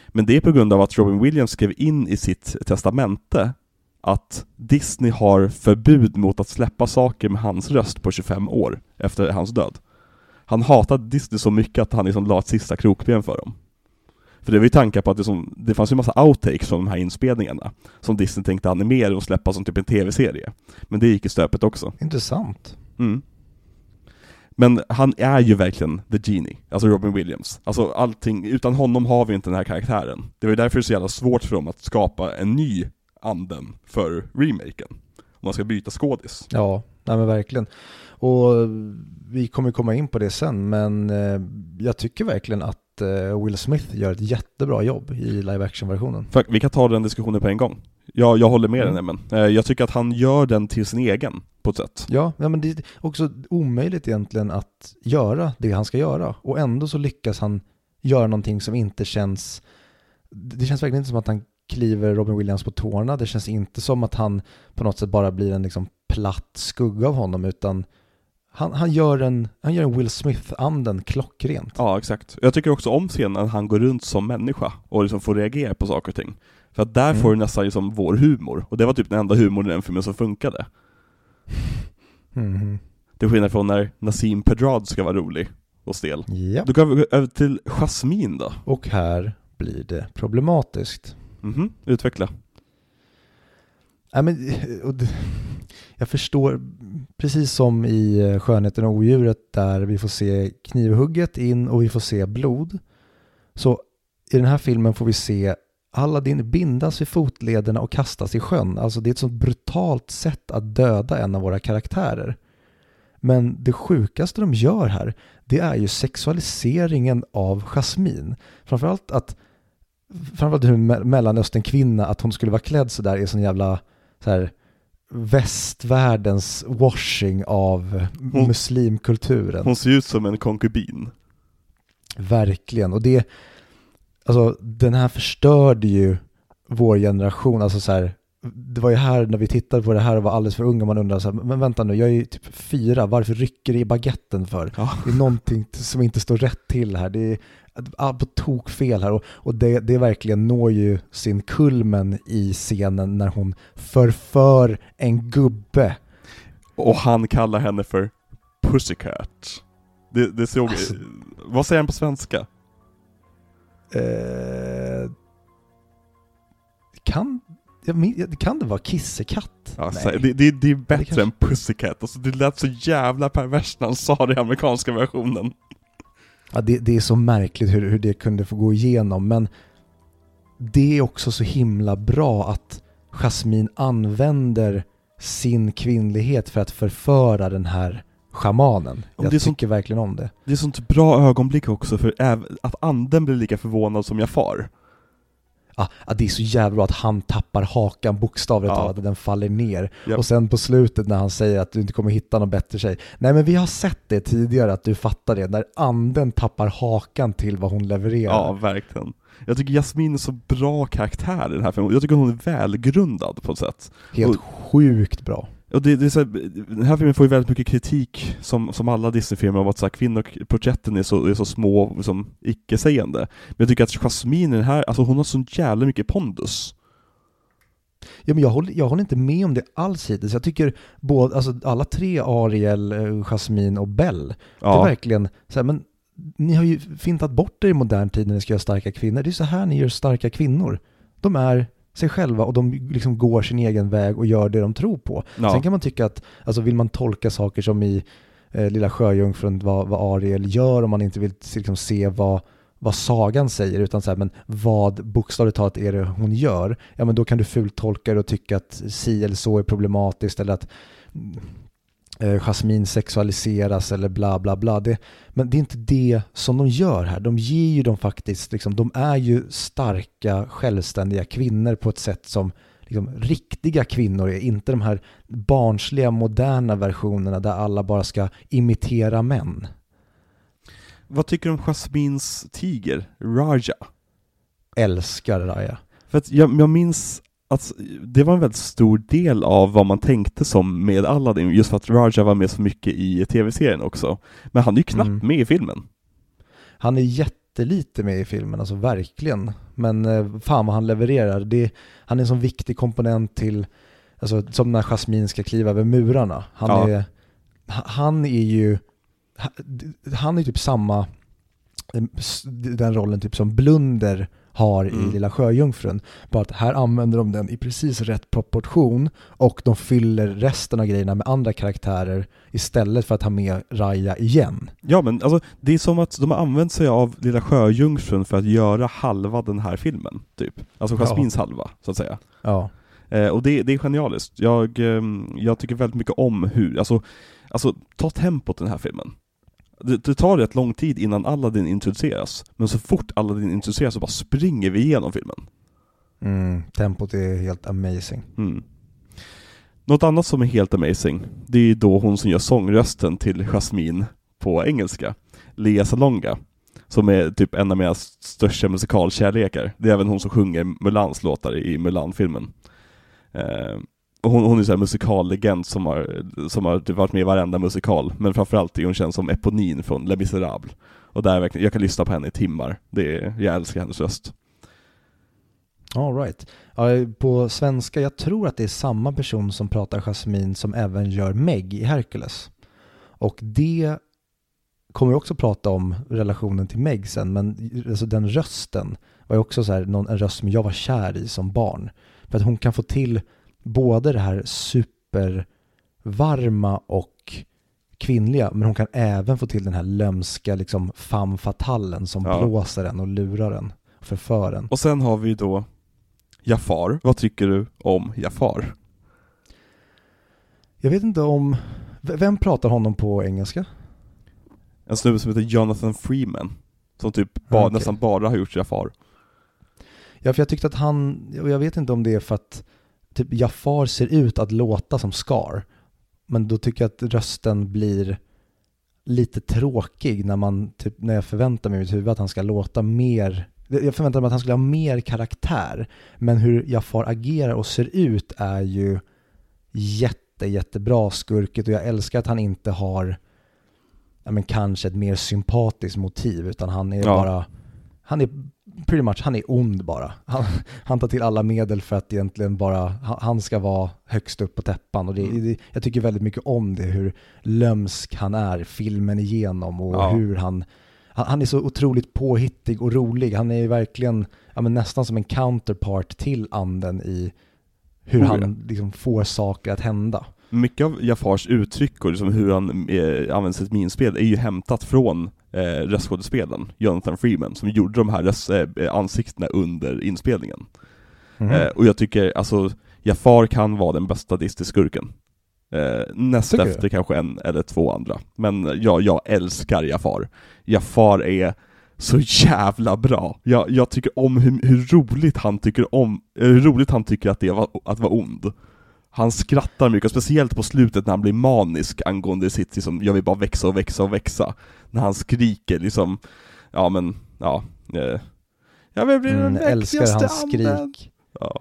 Speaker 1: Men det är på grund av att Robin Williams skrev in i sitt testamente att Disney har förbud mot att släppa saker med hans röst på 25 år efter hans död. Han hatade Disney så mycket att han liksom la ett sista krokben för dem. För det var ju tankar på att det, som, det fanns ju massa outtakes från de här inspelningarna som Disney tänkte animera och släppa som typ en tv-serie. Men det gick i stöpet också.
Speaker 2: Intressant.
Speaker 1: Mm. Men han är ju verkligen the genie, alltså Robin Williams. Alltså allting, utan honom har vi inte den här karaktären. Det var ju därför det är så jävla svårt för dem att skapa en ny anden för remaken. Om man ska byta skådis.
Speaker 2: Ja, nej men verkligen. Och vi kommer komma in på det sen, men eh, jag tycker verkligen att eh, Will Smith gör ett jättebra jobb i live action-versionen.
Speaker 1: Vi kan ta den diskussionen på en gång. Jag, jag håller med
Speaker 2: Mm.
Speaker 1: dig men eh, jag tycker att han gör den till sin egen, på ett sätt.
Speaker 2: Ja, men det är också omöjligt egentligen att göra det han ska göra. Och ändå så lyckas han göra någonting som inte känns... Det känns verkligen inte som att han kliver Robin Williams på tårna. Det känns inte som att han på något sätt bara blir en liksom platt skugga av honom, utan han, han, gör, en, han gör en Will Smith-anden klockrent.
Speaker 1: Ja, exakt. Jag tycker också om scenen när han går runt som människa och liksom får reagera på saker och ting. För att där
Speaker 2: Mm.
Speaker 1: får du nästan liksom vår humor, och det var typ den enda humorn i den filmen som funkade.
Speaker 2: Mhm.
Speaker 1: Till skillnad från när Nassim Pedrad ska vara rolig och stel.
Speaker 2: Ja.
Speaker 1: Då går vi över till Jasmine då.
Speaker 2: Och här blir det problematiskt.
Speaker 1: Mhm, utveckla.
Speaker 2: Nej, men, jag förstår, precis som i eh, Skönheten och odjuret där vi får se knivhugget in och vi får se blod. Så i den här filmen får vi se Aladdin bindas vid fotlederna och kastas i sjön. Alltså det är ett sånt brutalt sätt att döda en av våra karaktärer. Men det sjukaste de gör här, det är ju sexualiseringen av Jasmine. Framförallt att framförallt hur en me- mellanösternkvinna, att hon skulle vara klädd sådär är sån jävla så här, västvärldens washing av
Speaker 1: Hon-
Speaker 2: muslimkulturen.
Speaker 1: Hon ser ut som en konkubin.
Speaker 2: Verkligen. Och det, alltså den här förstörde ju vår generation. Alltså så här, det var ju här när vi tittade på det här och var alldeles för unga, man undrar så här, men vänta nu, jag är ju typ fyra, varför rycker det i baguetten för?
Speaker 1: Ja.
Speaker 2: Det är någonting som inte står rätt till här. Det är ah, på tok fel här och, och det, det verkligen når ju sin kulmen i scenen när hon förför en gubbe.
Speaker 1: Och han kallar henne för Pussycat. Det, det såg...
Speaker 2: Alltså-
Speaker 1: Vad säger han på svenska?
Speaker 2: Eh, kan, kan det vara kissekatt?
Speaker 1: Ja,
Speaker 2: Nej.
Speaker 1: så- det, det, det är bättre
Speaker 2: kanske-
Speaker 1: än Pussycat. Alltså, det lät så jävla perverst när han sa det i amerikanska versionen.
Speaker 2: Ja, det, det är så märkligt hur, hur det kunde få gå igenom, men det är också så himla bra att Jasmine använder sin kvinnlighet för att förföra den här schamanen.
Speaker 1: Om
Speaker 2: Jag
Speaker 1: det
Speaker 2: tycker verkligen om det.
Speaker 1: Det är sånt bra ögonblick också för att anden blir lika förvånad som jag far.
Speaker 2: Ja, ja, det är så jävla bra att han tappar hakan bokstavligt
Speaker 1: Ja.
Speaker 2: talat, att den faller ner.
Speaker 1: Ja.
Speaker 2: Och sen på slutet när han säger att du inte kommer hitta någon bättre tjej. Nej men vi har sett det tidigare att du fattar det, när anden tappar hakan till vad hon levererar.
Speaker 1: Ja, verkligen. Jag tycker Jasmine är så bra karaktär i den här filmen. Jag tycker hon är välgrundad på ett sätt.
Speaker 2: Helt
Speaker 1: och-
Speaker 2: sjukt bra.
Speaker 1: Och det, det är så här, den här filmen får ju väldigt mycket kritik, som, som alla Disney-filmer, om att så här, kvinnoporträtten är så, är så små, som icke-sägande. Men jag tycker att Jasmine i den här, alltså hon har så jävla mycket pondus.
Speaker 2: Ja, men jag, håller, jag håller inte med om det alls hittills. Jag tycker både, alltså alla tre, Ariel, eh, Jasmine och Belle, det är
Speaker 1: Ja,
Speaker 2: verkligen så här, men ni har ju fintat bort er i modern tid när ni ska göra starka kvinnor. Det är så här ni gör starka kvinnor. De är sig själva och de liksom går sin egen väg och gör det de tror på.
Speaker 1: ja.
Speaker 2: Sen kan man tycka att, alltså vill man tolka saker som i eh, Lilla Sjöjungfrun, vad, vad Ariel gör om man inte vill liksom, se vad, vad sagan säger, utan så här, men vad bokstavligt talat är det hon gör, ja men då kan du fultolka det och tycka att si eller så är problematiskt eller att Jasmine sexualiseras eller bla bla bla. Det, men det är inte det som de gör här. De ger ju dem faktiskt, liksom, de är ju starka, självständiga kvinnor på ett sätt som liksom, riktiga kvinnor är. Inte de här barnsliga, moderna versionerna där alla bara ska imitera män.
Speaker 1: Vad tycker du om Jasmines tiger, Raja?
Speaker 2: Älskar Raya.
Speaker 1: För att jag, jag minns att det var en väldigt stor del av vad man tänkte som med Aladdin, just för att Raja var med så mycket i tv-serien också. Men han är ju knappt
Speaker 2: Mm.
Speaker 1: med i filmen.
Speaker 2: Han är jättelite med i filmen, alltså verkligen. Men eh, fan vad han levererar. Det, han är en sån viktig komponent till, alltså som när Jasmine ska kliva över murarna. Han,
Speaker 1: Ja.
Speaker 2: är, ha- han är ju, ha- han är typ samma, eh, den rollen typ som Blunder har i
Speaker 1: Mm.
Speaker 2: Lilla Sjöjungfrun. Bara att här använder de den i precis rätt proportion och de fyller resten av grejerna med andra karaktärer istället för att ha med Raya igen.
Speaker 1: Ja men alltså, det är som att de har använt sig av Lilla Sjöjungfrun för att göra halva den här filmen, typ. Alltså
Speaker 2: Ja.
Speaker 1: Jasmins halva, så att säga.
Speaker 2: Ja.
Speaker 1: Eh, och det, det är genialiskt. Jag, ehm, jag tycker väldigt mycket om hur, alltså, alltså ta tempot i den här filmen. Det, det tar rätt lång tid innan Aladdin introduceras, men så fort Aladdin introduceras så bara springer vi igenom filmen.
Speaker 2: Mm, tempot är helt amazing.
Speaker 1: Mm. Något annat som är helt amazing, det är då hon som gör sångrösten till Jasmine på engelska, Lea Salonga, som är typ en av mina största musikalkärlekar. Det är även hon som sjunger Mulans låtar i Mulan-filmen. Eh, hon, hon är så här musikallegend som har, som har typ varit med i varenda musikal, men framförallt är hon känd som Eponine från Les Misérables. Och där verkligen, jag kan lyssna på henne i timmar. Det är, jag älskar hennes röst.
Speaker 2: All right. Ja, på svenska, jag tror att det är samma person som pratar Jasmine som även gör Meg i Hercules. Och det kommer vi också prata om relationen till Meg sen, men alltså den rösten var ju också så här, någon, en röst som jag var kär i som barn. För att hon kan få till både det här supervarma och kvinnliga, men hon kan även få till den här lömska liksom femme fatalen som
Speaker 1: Ja.
Speaker 2: blåser en och lurar en, förför en.
Speaker 1: Och sen har vi då Jafar. Vad tycker du om Jafar?
Speaker 2: Jag vet inte om, vem pratar honom på engelska?
Speaker 1: En snubbe som heter Jonathan Freeman. Som typ ba,
Speaker 2: Okej.
Speaker 1: nästan bara har gjort Jafar.
Speaker 2: Ja, för jag tyckte att han, och jag vet inte om det är för att typ Jafar ser ut att låta som Scar. Men då tycker jag att rösten blir lite tråkig när man, typ, när jag förväntar mig i mitt huvud att han ska låta mer, jag förväntar mig att han skulle ha mer karaktär. Men hur Jafar agerar och ser ut är ju jätte, jättebra skurket och jag älskar att han inte har, ja men kanske ett mer sympatiskt motiv utan han är
Speaker 1: Ja.
Speaker 2: bara, han är pretty much, han är ond bara. Han, han tar till alla medel för att egentligen bara, han ska vara högst upp på täppan och det,
Speaker 1: Mm.
Speaker 2: det, jag tycker väldigt mycket om det, hur lömsk han är filmen igenom och
Speaker 1: Ja.
Speaker 2: hur han, han, är så otroligt påhittig och rolig. Han är ju verkligen, ja men nästan som en counterpart till anden i hur
Speaker 1: Oh,
Speaker 2: han liksom får saker att hända.
Speaker 1: Mycket av Jafars uttryck och liksom hur han eh, använder sitt minspel är ju hämtat från eh, röstskådespelen, Jonathan Freeman, som gjorde de här röst, eh, ansiktena under inspelningen.
Speaker 2: Mhm.
Speaker 1: Eh, och jag tycker, alltså, Jafar kan vara den bästa Disney-skurken. Eh, näst
Speaker 2: Tycker
Speaker 1: efter kanske en eller två andra. Men ja, jag älskar Jafar. Jafar är så jävla bra. Jag, jag tycker om hur, hur roligt han tycker om, eh, hur roligt han tycker att det var, att vara ond. Han skrattar mycket, och speciellt på slutet när han blir manisk angående sitt liksom, jag vill bara växa och växa och växa. När han skriker liksom, ja men, ja. Eh, jag vill bli
Speaker 2: Mm,
Speaker 1: den
Speaker 2: jag älskar hans skrik.
Speaker 1: Ja.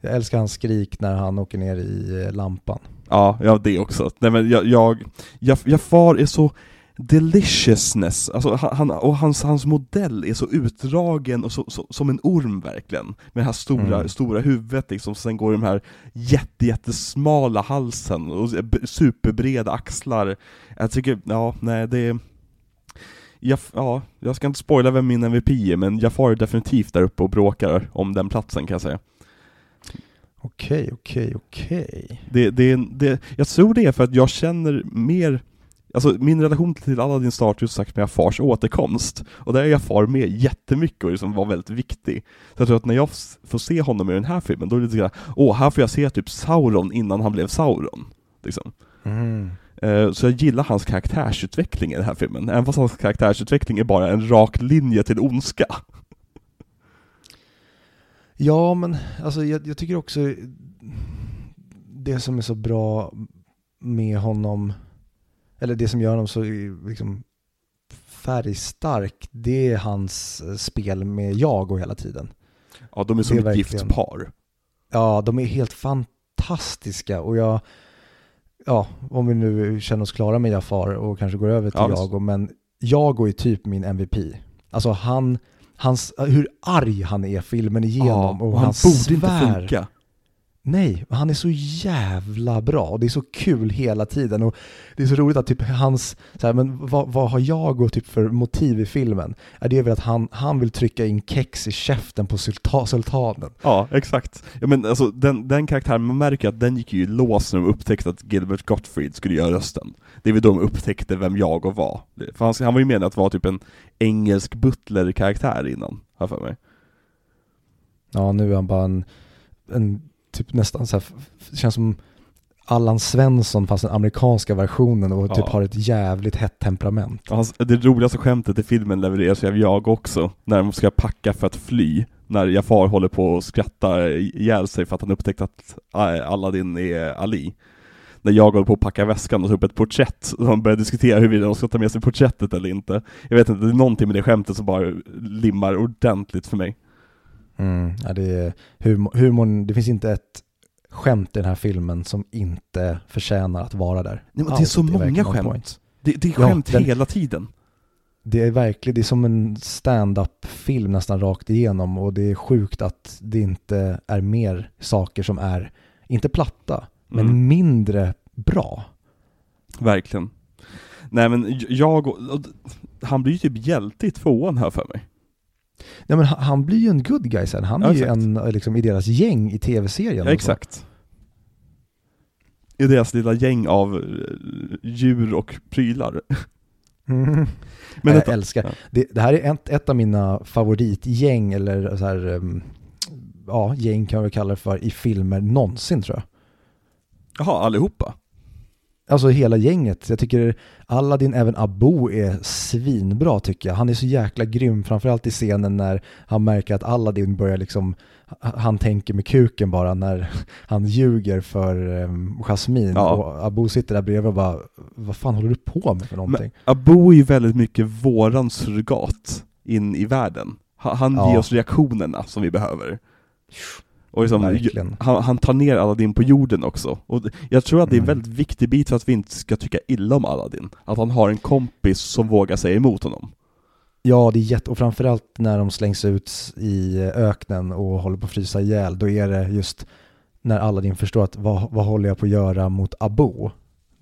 Speaker 2: Jag älskar hans skrik när han åker ner i eh, lampan.
Speaker 1: Ja, ja det också. Nej men jag, jag, jag, Jafar är så deliciousness, alltså han, och hans, hans modell är så utdragen och så, så, som en orm verkligen. Med det här stora,
Speaker 2: Mm.
Speaker 1: stora huvudet liksom, sen går de här jätte, jättesmala halsen och superbreda axlar. Jag tycker, ja, nej det är... Jag, ja, jag ska inte spoila vem min MVP är, men Jafar är definitivt där uppe och bråkar om den platsen kan jag säga.
Speaker 2: Okej, okej, okej.
Speaker 1: Det, det, det, jag tror det är för att jag känner mer Alltså min relation till Aladdin startar ju sagt med Jafars återkomst Och där är Jafar med jättemycket och liksom var väldigt viktig Så jag tror att när jag får se honom i den här filmen, då är det lite grann Åh, här får jag se typ Sauron innan han blev Sauron liksom.
Speaker 2: Mm.
Speaker 1: Eh, Så jag gillar hans karaktärsutveckling i den här filmen, även fast hans karaktärsutveckling är bara en rak linje till ondska
Speaker 2: Ja, men alltså jag, jag tycker också det som är så bra med honom, eller det som gör honom så liksom färgstark, det är hans eh, spel med Jago hela tiden.
Speaker 1: Ja, de är som
Speaker 2: Det är
Speaker 1: ett gift
Speaker 2: verkligen-
Speaker 1: par
Speaker 2: Ja, de är helt fantastiska och jag, ja, om vi nu känner oss klara med Jafar och kanske går över till
Speaker 1: Ja.
Speaker 2: Jago, men Jago är typ min MVP. Alltså han, hans, hur arg han är filmen igenom och,
Speaker 1: han
Speaker 2: han
Speaker 1: borde inte
Speaker 2: svär.
Speaker 1: funka
Speaker 2: Nej, han är så jävla bra och det är så kul hela tiden och det är så roligt att typ hans, så här, men vad, vad har jag och typ för motiv i filmen? Är det väl att han, han vill trycka in kex i käften på sulta, sultanen?
Speaker 1: Ja, exakt. Ja, men alltså, den, den karaktären, man märker att den gick ju i lås när de upptäckte att Gilbert Gottfried skulle göra rösten. Det är väl då de upptäckte vem jag och var. För han, han var ju menad att vara typ en engelsk butler-karaktär innan, har jag för mig.
Speaker 2: Ja, nu är han bara en, en typ nästan så här, f- känns som Allan Svensson fast den amerikanska versionen och typ
Speaker 1: Ja.
Speaker 2: har ett jävligt hett temperament.
Speaker 1: Hans, det roligaste skämtet i filmen levereras av jag också, när de ska packa för att fly. När Jafar håller på att skratta ihjäl sig för att han upptäckt att äh, Aladdin är Ali. När jag håller på att packa väskan och ta upp ett porträtt, och de börjar diskutera huruvida de ska ta med sig porträttet eller inte. Jag vet inte, det är någonting med det skämtet som bara limmar ordentligt för mig.
Speaker 2: Mm, ja, det är humor, humorn, det finns inte ett skämt i den här filmen som inte förtjänar att vara där.
Speaker 1: Nej, men det är så många skämt. Det, det är
Speaker 2: Ja,
Speaker 1: skämt
Speaker 2: den-
Speaker 1: hela tiden.
Speaker 2: Det är verkligen, det är som en stand-up film nästan rakt igenom och det är sjukt att det inte är mer saker som är, inte platta, men
Speaker 1: Mm.
Speaker 2: mindre bra.
Speaker 1: Verkligen. Nej men jag och, och, han blir ju typ hjälte i tvåan här för mig.
Speaker 2: Nej men han, blir ju en good guy sen. Han är
Speaker 1: Ja,
Speaker 2: ju
Speaker 1: exakt.
Speaker 2: en eh, liksom, i deras gäng i tv-serien.
Speaker 1: Ja exakt. I deras lilla gäng av eh, djur och prylar.
Speaker 2: Mm.
Speaker 1: Men
Speaker 2: jag
Speaker 1: detta-
Speaker 2: älskar.
Speaker 1: ja.
Speaker 2: Det, det här är ett, ett av mina favoritgäng, eller så här, um, ja, gäng kan vi kalla det för, i filmer någonsin tror jag.
Speaker 1: Jaha, allihopa?
Speaker 2: Alltså hela gänget. Jag tycker Aladdin, även Abu är svinbra tycker jag. Han är så jäkla grym, framförallt i scenen när han märker att Aladdin börjar liksom, han tänker med kuken bara när han ljuger för um, Jasmine.
Speaker 1: Ja.
Speaker 2: Och Abu sitter där bredvid och bara, vad fan håller du på med för någonting?
Speaker 1: Men Abo är ju väldigt mycket våran surrogat in i världen. Han, han
Speaker 2: Ja.
Speaker 1: ger oss reaktionerna som vi behöver. Och liksom, han, han tar ner Aladdin på jorden också. Och jag tror att det är en
Speaker 2: Mm.
Speaker 1: väldigt viktig bit för att vi inte ska tycka illa om Aladdin. Att han har en kompis som vågar säga emot honom.
Speaker 2: Ja, det är jätte, och framförallt när de slängs ut i öknen och håller på att frysa ihjäl, då är det just när Aladdin förstår att vad, vad håller jag på att göra mot Abu?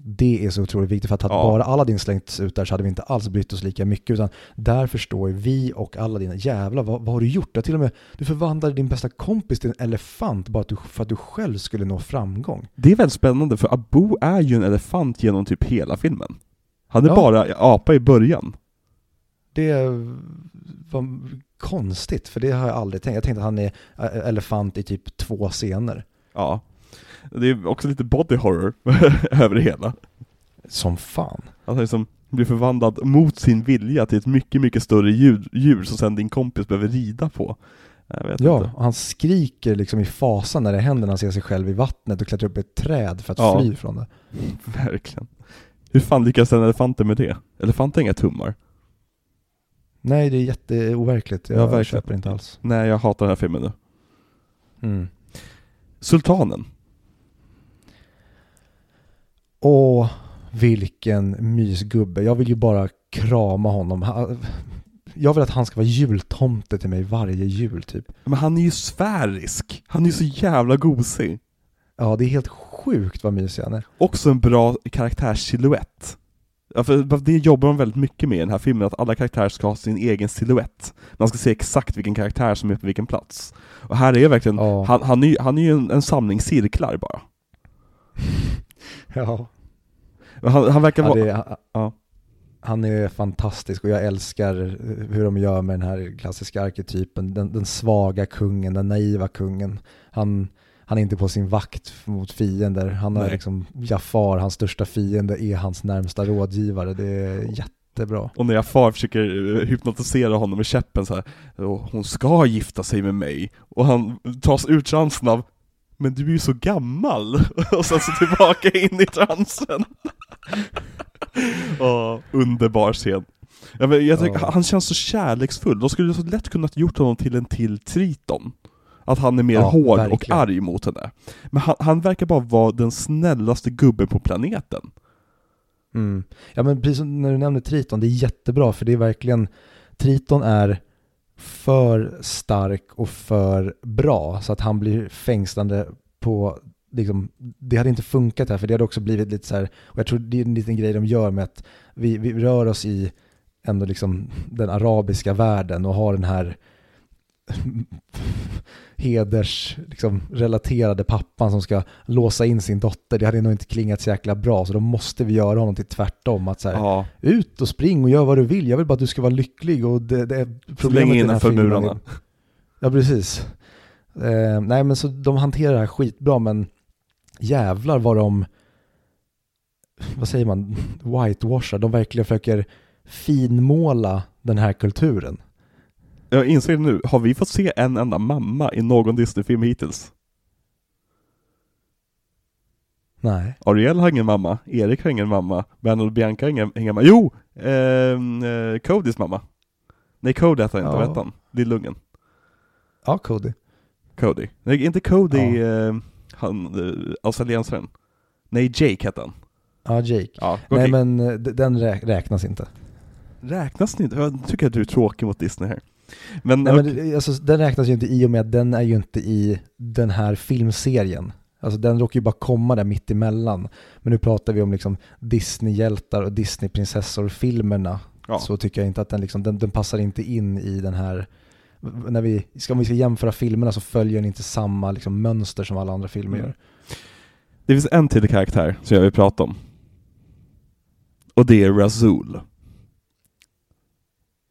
Speaker 2: Det är så otroligt viktigt för att hade
Speaker 1: Ja.
Speaker 2: bara Aladdin slängts ut där så hade vi inte alls brytt oss lika mycket utan där förstår vi och Aladdin, jävlar vad, vad har du gjort? Ja, till och med, du förvandlade din bästa kompis till en elefant bara att du, för att du själv skulle nå framgång.
Speaker 1: Det är väldigt spännande för Abu är ju en elefant genom typ hela filmen. Han är
Speaker 2: Ja.
Speaker 1: bara apa i början.
Speaker 2: Det var konstigt, för det har jag aldrig tänkt. Jag tänkte att han är elefant i typ två scener.
Speaker 1: Ja. Det är också lite body horror över det hela.
Speaker 2: Som fan.
Speaker 1: Att han liksom blir förvandlad mot sin vilja till ett mycket, mycket större djur, djur som sen din kompis behöver rida på. Jag vet
Speaker 2: Ja,
Speaker 1: inte.
Speaker 2: han skriker liksom i fasa när det händer när han ser sig själv i vattnet och klättrar upp i ett träd för att
Speaker 1: Ja.
Speaker 2: fly från det.
Speaker 1: Verkligen. Hur fan lyckas en elefanter med det? Elefanter har inga tummar.
Speaker 2: Nej, det är jätteoverkligt. Jag
Speaker 1: Ja,
Speaker 2: köper inte alls.
Speaker 1: Nej, jag hatar den här filmen nu.
Speaker 2: Mm.
Speaker 1: Sultanen.
Speaker 2: Åh, vilken mysgubbe. Jag vill ju bara krama honom. Jag vill att han ska vara jultomte till mig varje jul typ.
Speaker 1: Men han är ju sfärisk. Han är ju så jävla gosig.
Speaker 2: Ja, det är helt sjukt vad mysig han är.
Speaker 1: Också en bra karaktärssilhuett. Ja, för det jobbar de väldigt mycket med i den här filmen, att alla karaktärer ska ha sin egen silhuett. Man ska se exakt vilken karaktär som är på vilken plats. Och här är verkligen,
Speaker 2: Ja.
Speaker 1: han, han, är, ju- han är ju en, en samling cirklar bara.
Speaker 2: Ja.
Speaker 1: Han, han verkar
Speaker 2: Ja,
Speaker 1: vara...
Speaker 2: är,
Speaker 1: Ja.
Speaker 2: Han är fantastisk och jag älskar hur de gör med den här klassiska arketypen. Den, den svaga kungen, den naiva kungen. Han, han är inte på sin vakt mot fiender. Han har liksom Jafar, hans största fiende, är hans närmsta rådgivare. Det är jättebra.
Speaker 1: Och när Jafar försöker eh, hypnotisera honom med käppen så här, "Åh, hon ska gifta sig med mig. Och han tas ur transen av, men du är ju så gammal. Och sen så tillbaka in i transen. Åh, underbar scen. Ja, men jag tycker,
Speaker 2: Ja.
Speaker 1: Han känns så kärleksfull, de skulle så lätt kunnat gjort honom till en till Triton. Att han är mer
Speaker 2: Ja,
Speaker 1: hård och
Speaker 2: verkligen.
Speaker 1: arg mot henne. Men han, han verkar bara vara den snällaste gubben på planeten.
Speaker 2: Mm. Ja men precis som när du nämner Triton, det är jättebra för det är verkligen, Triton är för stark och för bra så att han blir fängslande på, liksom, det hade inte funkat här för det hade också blivit lite så här, och jag tror det är en liten grej de gör med att vi, vi rör oss i ändå liksom den arabiska världen och har den här heders liksom, relaterade pappan som ska låsa in sin dotter, det hade nog inte klingat så jäkla bra så då måste vi göra honom till tvärtom att så här,
Speaker 1: Ja,
Speaker 2: ut och spring och gör vad du vill, jag vill bara att du ska vara lycklig och det, det är problemet här
Speaker 1: innanför murarna.
Speaker 2: Ja precis. Eh, nej men så de hanterar det här skitbra men jävlar vad de, vad säger man, whitewashar, de verkligen försöker finmåla den här kulturen.
Speaker 1: Jag inser nu, har vi fått se en enda mamma i någon Disney-film hittills?
Speaker 2: Nej.
Speaker 1: Ariel har ingen mamma, Erik har ingen mamma, Bernhard och Bianca har ingen, ingen mamma. Jo! ehm, Eh, Codys mamma. Nej, Cody heter han inte,
Speaker 2: Ja.
Speaker 1: vad han? Lillungen.
Speaker 2: Ja, Cody.
Speaker 1: Cody. Nej, inte Cody,
Speaker 2: Ja.
Speaker 1: eh, han, eh, australiensaren. Nej, Jake hette han.
Speaker 2: Ja, Jake.
Speaker 1: Ja,
Speaker 2: Nej
Speaker 1: okej.
Speaker 2: men eh, den rä- räknas inte.
Speaker 1: Räknas inte? Jag tycker att du är tråkig mot Disney här. Men,
Speaker 2: Nej, men alltså, den räknas ju inte i och med att den är ju inte i den här filmserien. Alltså den råkar ju bara komma där mitt emellan. Men nu pratar vi om liksom Disney-hjältar och Disney-prinsessor-filmerna.
Speaker 1: Ja.
Speaker 2: Så tycker jag inte att den, liksom, den, den passar inte in i den här när vi ska, om vi ska jämföra filmerna så följer den inte samma liksom, mönster som alla andra filmer
Speaker 1: Mm.
Speaker 2: gör.
Speaker 1: Det finns en till karaktär som jag vill prata om. Och det är Razul.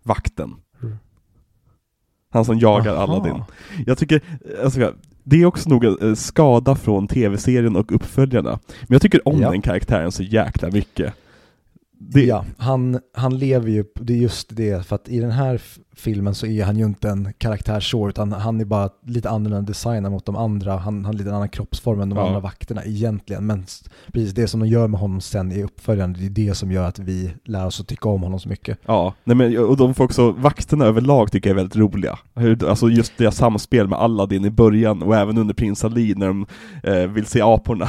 Speaker 1: Vakten. Han som jagar
Speaker 2: Aha.
Speaker 1: Aladdin. Jag tycker, alltså, det är också nog en eh, skada från tv-serien och uppföljarna. Men jag tycker om
Speaker 2: Ja.
Speaker 1: den karaktären så jäkla mycket. Det,
Speaker 2: Ja, han, han lever ju, det är just det, för att i den här filmen så är han ju inte en karaktär så, utan han är bara lite annorlunda designad mot de andra, han, har lite annan kroppsform än de
Speaker 1: Ja.
Speaker 2: andra vakterna egentligen, men precis det som de gör med honom sen i uppföljaren, det är det som gör att vi lär oss att tycka om honom så mycket.
Speaker 1: Ja, nej men, och de får också, vakterna överlag tycker jag är väldigt roliga. Hur, alltså just deras samspel med Aladdin i början och även under prins Ali när de eh, vill se aporna.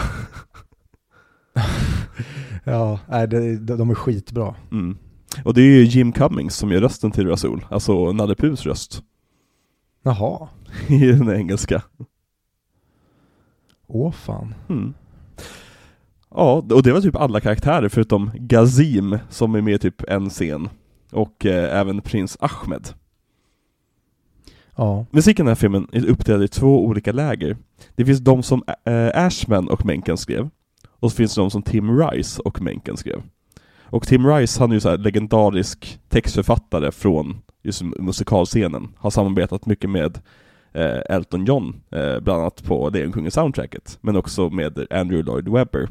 Speaker 2: Ja, nej, det, de är skitbra.
Speaker 1: Mm. Och det är ju Jim Cummings som gör rösten till Rasul, alltså Nalle Puhs röst
Speaker 2: Jaha,
Speaker 1: i den engelska.
Speaker 2: åh fan.
Speaker 1: Mm. Ja, och det var typ alla karaktärer förutom Gazim som är med i typ en scen. Och eh, även prins Ahmed.
Speaker 2: Ja,
Speaker 1: Musiken i den här filmen är uppdelad i två olika läger. Det finns de som äh, Ashman och Menken skrev, och så finns det de som Tim Rice och Menken skrev. Och Tim Rice, han är ju så här legendarisk textförfattare från just musikalscenen, har samarbetat mycket med eh, Elton John, eh, bland annat på Lejonkungen-soundtracket, men också med Andrew Lloyd Webber.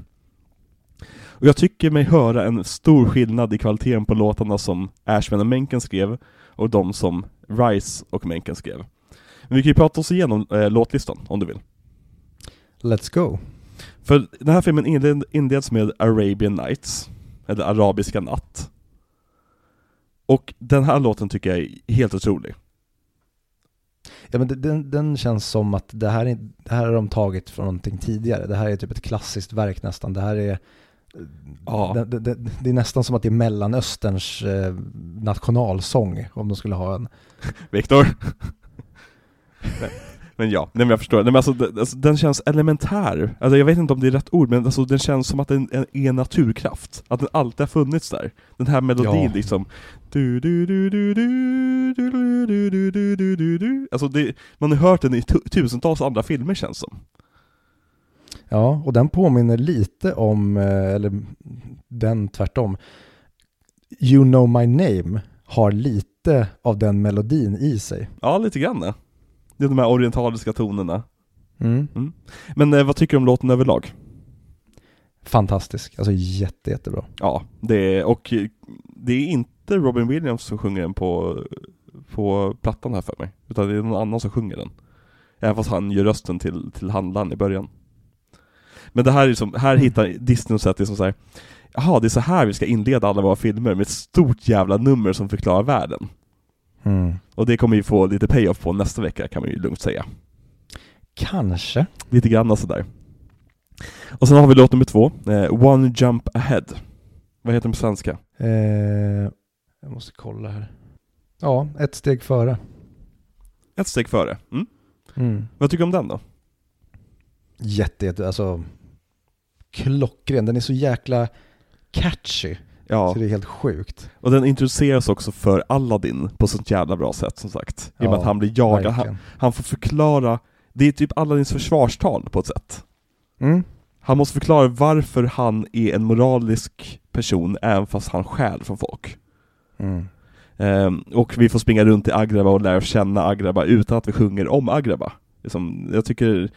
Speaker 1: Och jag tycker mig höra en stor skillnad i kvaliteten på låtarna som Ashman och Menken skrev, och de som Rice och Menken skrev. Men vi kan ju prata oss igenom eh, låtlistan, om du vill.
Speaker 2: let's go.
Speaker 1: För den här filmen inled, inleds med Arabian Nights, eller Arabiska natt. Och den här låten tycker jag är helt otrolig.
Speaker 2: Ja men den, den känns som att det här, är, det här har de tagit från någonting tidigare. Det här är typ ett klassiskt verk nästan. Det här är
Speaker 1: Ja.
Speaker 2: det, det, det, det är nästan som att det är Mellanösterns eh, nationalsång om de skulle ha en.
Speaker 1: Viktor? men, ja, nej men jag förstår. Nej, men alltså, den, alltså, den känns elementär. Alltså, jag vet inte om det är rätt ord, men alltså, den känns som att den är en naturkraft. Att den alltid har funnits där. Den här melodin
Speaker 2: Ja.
Speaker 1: liksom. Du, du, du, du, du, du, du, du, du, du, du, du. Alltså det, man har hört den i tu- tusentals andra filmer känns som.
Speaker 2: Ja, och den påminner lite om, eh, eller den tvärtom. You know my name har lite av den melodin i sig.
Speaker 1: Ja, lite grann. Det är de här orientaliska tonerna.
Speaker 2: Mm.
Speaker 1: Men eh, vad tycker du om låten överlag?
Speaker 2: Fantastisk, alltså jätte, jättebra.
Speaker 1: Ja, det är, och eh, det är inte Robin Williams som sjunger den på, på plattan här för mig, utan det är någon annan som sjunger den. Även fast han gör rösten till, till handlaren i början. Men det här är liksom, här hittar Disney och sätt det som såhär, jaha det är så här vi ska inleda alla våra filmer med ett stort jävla nummer som förklarar världen.
Speaker 2: Mm.
Speaker 1: Och det kommer vi få lite payoff på nästa vecka kan man ju lugnt säga.
Speaker 2: Kanske.
Speaker 1: Lite grann sådär. Och sen har vi låt nummer två, eh, One Jump Ahead. Vad heter den på svenska?
Speaker 2: Eh, jag måste kolla här. Ja, ett steg före.
Speaker 1: Ett steg före. Mm.
Speaker 2: Mm.
Speaker 1: Vad tycker du om den då?
Speaker 2: Jätte, jätte, alltså klockren. Den är så jäkla catchy.
Speaker 1: Ja,
Speaker 2: Så det är helt sjukt.
Speaker 1: och den introduceras också för Aladdin på sånt jävla bra sätt som sagt. I och med
Speaker 2: Ja,
Speaker 1: att han blir jagad. Han, han får förklara, det är typ Aladdins försvarstal på ett sätt.
Speaker 2: Mm.
Speaker 1: Han måste förklara varför han är en moralisk person även fast han stjäl från folk.
Speaker 2: Mm.
Speaker 1: Ehm, och vi får springa runt i Agraba och lära känna Agraba utan att vi sjunger om Agraba. Liksom, jag tycker,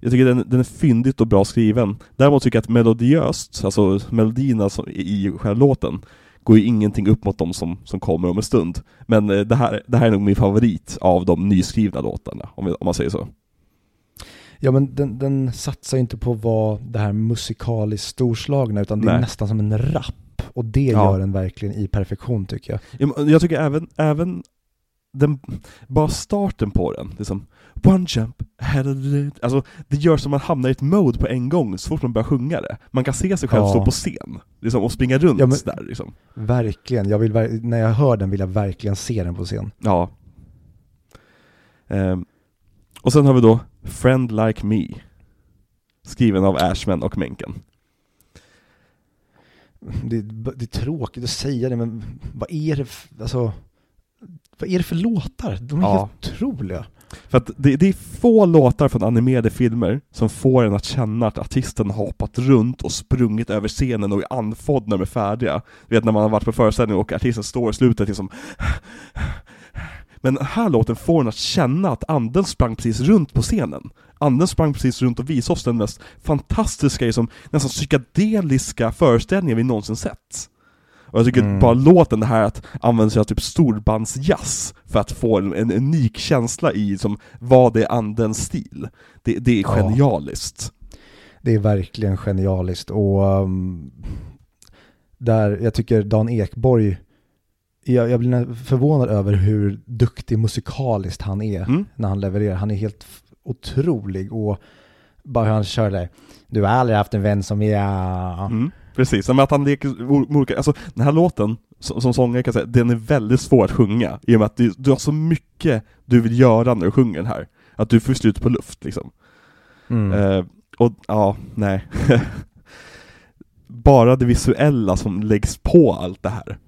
Speaker 1: jag tycker den, den är fyndigt och bra skriven. Däremot tycker jag att melodiöst, alltså melodierna som, i själva låten, går ju ingenting upp mot de som, som kommer om en stund. Men eh, det här, det här är nog min favorit av de nyskrivna låtarna, om, om man säger så.
Speaker 2: Ja men den, den satsar ju inte på att vara det här musikaliskt storslagna utan det är nästan som en rap. Och det
Speaker 1: Ja.
Speaker 2: gör den verkligen i perfektion tycker jag.
Speaker 1: Jag tycker även, även den, bara starten på den, liksom One jump, ahead of the- alltså det gör som man hamnar i ett mode på en gång så fort man börjar sjunga det. Man kan se sig själv
Speaker 2: Ja.
Speaker 1: stå på scen, liksom, och springa runt
Speaker 2: Ja, men-
Speaker 1: där liksom.
Speaker 2: Verkligen. Jag vill, när jag hör den vill jag verkligen se den på scen.
Speaker 1: Ja. Ehm, och sen har vi då Friend Like Me. skriven av Ashman och Menken.
Speaker 2: Det, det är tråkigt att säga det, men vad är det alltså, vad är det för låtar? De är
Speaker 1: Ja.
Speaker 2: helt otroliga.
Speaker 1: För att det, det är få låtar från animerade filmer som får en att känna att artisten har hoppat runt och sprungit över scenen och är andfådd när de är färdiga. Du vet när man har varit på föreställning och artisten står i slutet liksom Men den här låten får en att känna att anden sprang precis runt på scenen. Anden sprang precis runt och visade oss den mest fantastiska, liksom, nästan psykedeliska föreställningen vi någonsin sett. Och jag tycker
Speaker 2: Mm.
Speaker 1: bara låten det här att använda sig av typ storbandsjazz för att få en, en unik känsla i som vad är andens stil. Det, det är
Speaker 2: Ja.
Speaker 1: genialiskt.
Speaker 2: Det är verkligen genialiskt och um, där jag tycker Dan Ekborg, jag, jag blir förvånad över hur duktig musikaliskt han är
Speaker 1: Mm.
Speaker 2: när han levererar. Han är helt otrolig och bara hur han kör det. Du har aldrig haft en vän som jag...
Speaker 1: Mm. Precis, men att han leker olika, alltså den här låten, som, som sångare kan jag säga, den är väldigt svår att sjunga, i och med att du, du har så mycket du vill göra när du sjunger den här, att du får slut på luft liksom.
Speaker 2: Mm.
Speaker 1: Eh, och ja, nej. Bara det visuella som läggs på allt det här.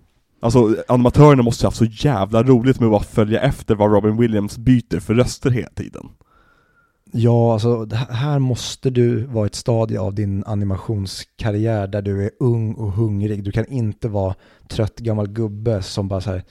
Speaker 1: Alltså animatörerna måste ha haft så jävla roligt med att bara följa efter vad Robin Williams byter för röster hela tiden.
Speaker 2: Ja, alltså här- måste du vara ett stadie av din animationskarriär där du är ung och hungrig. Du kan inte vara trött gammal gubbe som bara så här,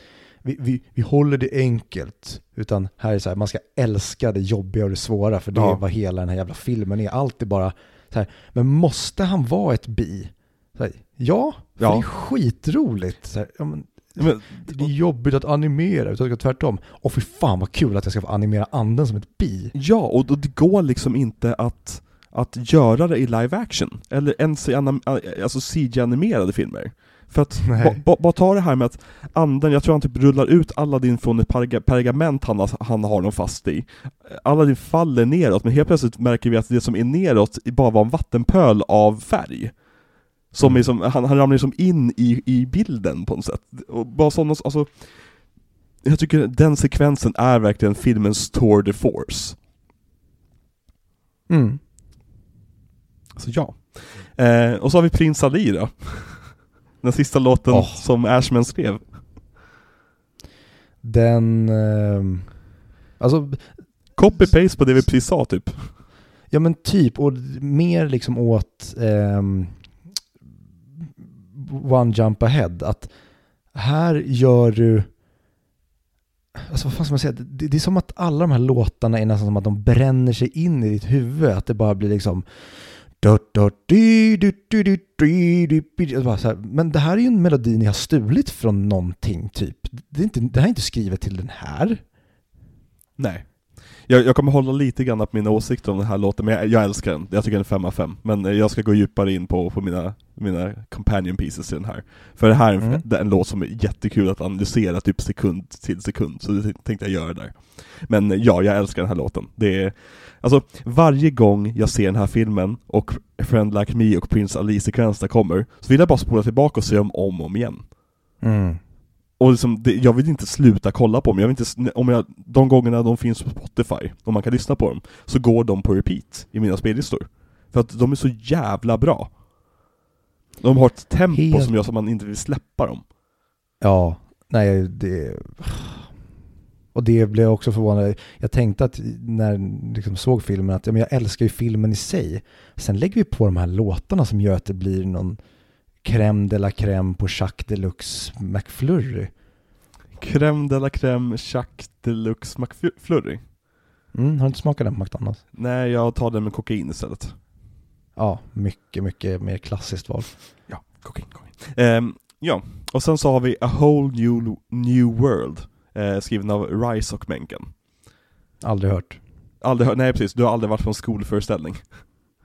Speaker 2: vi, vi, vi håller det enkelt. Utan här är så här, man ska älska det jobbiga och det svåra för det
Speaker 1: Ja.
Speaker 2: är vad hela den här jävla filmen är. Allt är bara så här, men måste han vara ett bi? Så här, ja, för
Speaker 1: Ja.
Speaker 2: det är skitroligt. Så här, ja, men,
Speaker 1: Men,
Speaker 2: det är jobbigt att animera, utan tvärtom. Och för fan vad kul att jag ska få animera anden som ett bi.
Speaker 1: ja, och då- det går liksom inte att, att göra det i live action, eller ens i anim, alltså CG-animerade filmer. För att,
Speaker 2: Nej.
Speaker 1: ba- ba- bara ta det här med att anden, jag tror han typ rullar ut Aladdin från ett perga, pergament han han har dem fast i. Aladdin faller neråt, men helt plötsligt märker vi att det som är neråt bara var en vattenpöl av färg. Som
Speaker 2: Mm.
Speaker 1: är som, han, han ramlar liksom in i, i bilden på något sätt. Och bara sådana, alltså jag tycker den sekvensen är verkligen filmens tour de force.
Speaker 2: Mm.
Speaker 1: Så ja. Eh, och så har vi Prins Ali då. Den sista låten
Speaker 2: Åh.
Speaker 1: som Ashman skrev.
Speaker 2: Den, ehm, alltså,
Speaker 1: Copy-paste på det vi precis sa typ.
Speaker 2: ja men typ, och mer liksom åt ehm, One Jump Ahead, att här gör du, alltså vad fan ska man säga, det, det är som att alla de här låtarna är nästan som att de bränner sig in i ditt huvud, att det bara blir liksom Men det här är ju en melodi ni har stulit från någonting typ. Det, är inte, det här är inte skrivet till den här.
Speaker 1: Nej. Jag, jag kommer hålla lite grann på mina åsikter om den här låten, men jag, jag älskar den. Jag tycker den är 5 av 5. Men eh, jag ska gå djupare in på, på mina, mina companion pieces till den här. För det här är en,
Speaker 2: Mm.
Speaker 1: en låt som är jättekul att analysera typ sekund till sekund, så det tänkte jag göra där. Men eh, ja, jag älskar den här låten. Det är, alltså, varje gång jag ser den här filmen och Friend Like Me och Prince Ali-sekvenserna kommer, så vill jag bara spola tillbaka och se dem om och om igen.
Speaker 2: Mm.
Speaker 1: Och liksom, det, jag vill inte sluta kolla på dem, jag vill inte, om jag, de gångerna de finns på Spotify, och man kan lyssna på dem, så går de på repeat i mina spellistor. För att de är så jävla bra. De har ett tempo
Speaker 2: Helt-
Speaker 1: som gör så att man inte vill släppa dem.
Speaker 2: Ja, nej det... Och det blev jag också förvånad. Jag tänkte att när jag liksom såg filmen att ja, men jag älskar ju filmen i sig. Sen lägger vi på de här låtarna som gör att det blir någon crème de la crème på Jacques Deluxe McFlurry.
Speaker 1: Crème de la crème, Chuck Deluxe McFlurry.
Speaker 2: Mm, har du inte smakat den på McDonalds?
Speaker 1: Nej, jag tar den med kokain istället.
Speaker 2: Ja, mycket, mycket mer klassiskt val.
Speaker 1: Ja, kokain, kokain. Ehm, ja, och sen så har vi A Whole New, new World, eh, skriven av Rice och Menken.
Speaker 2: Aldrig hört.
Speaker 1: Aldrig hört, nej precis, du har aldrig varit på en skolföreställning.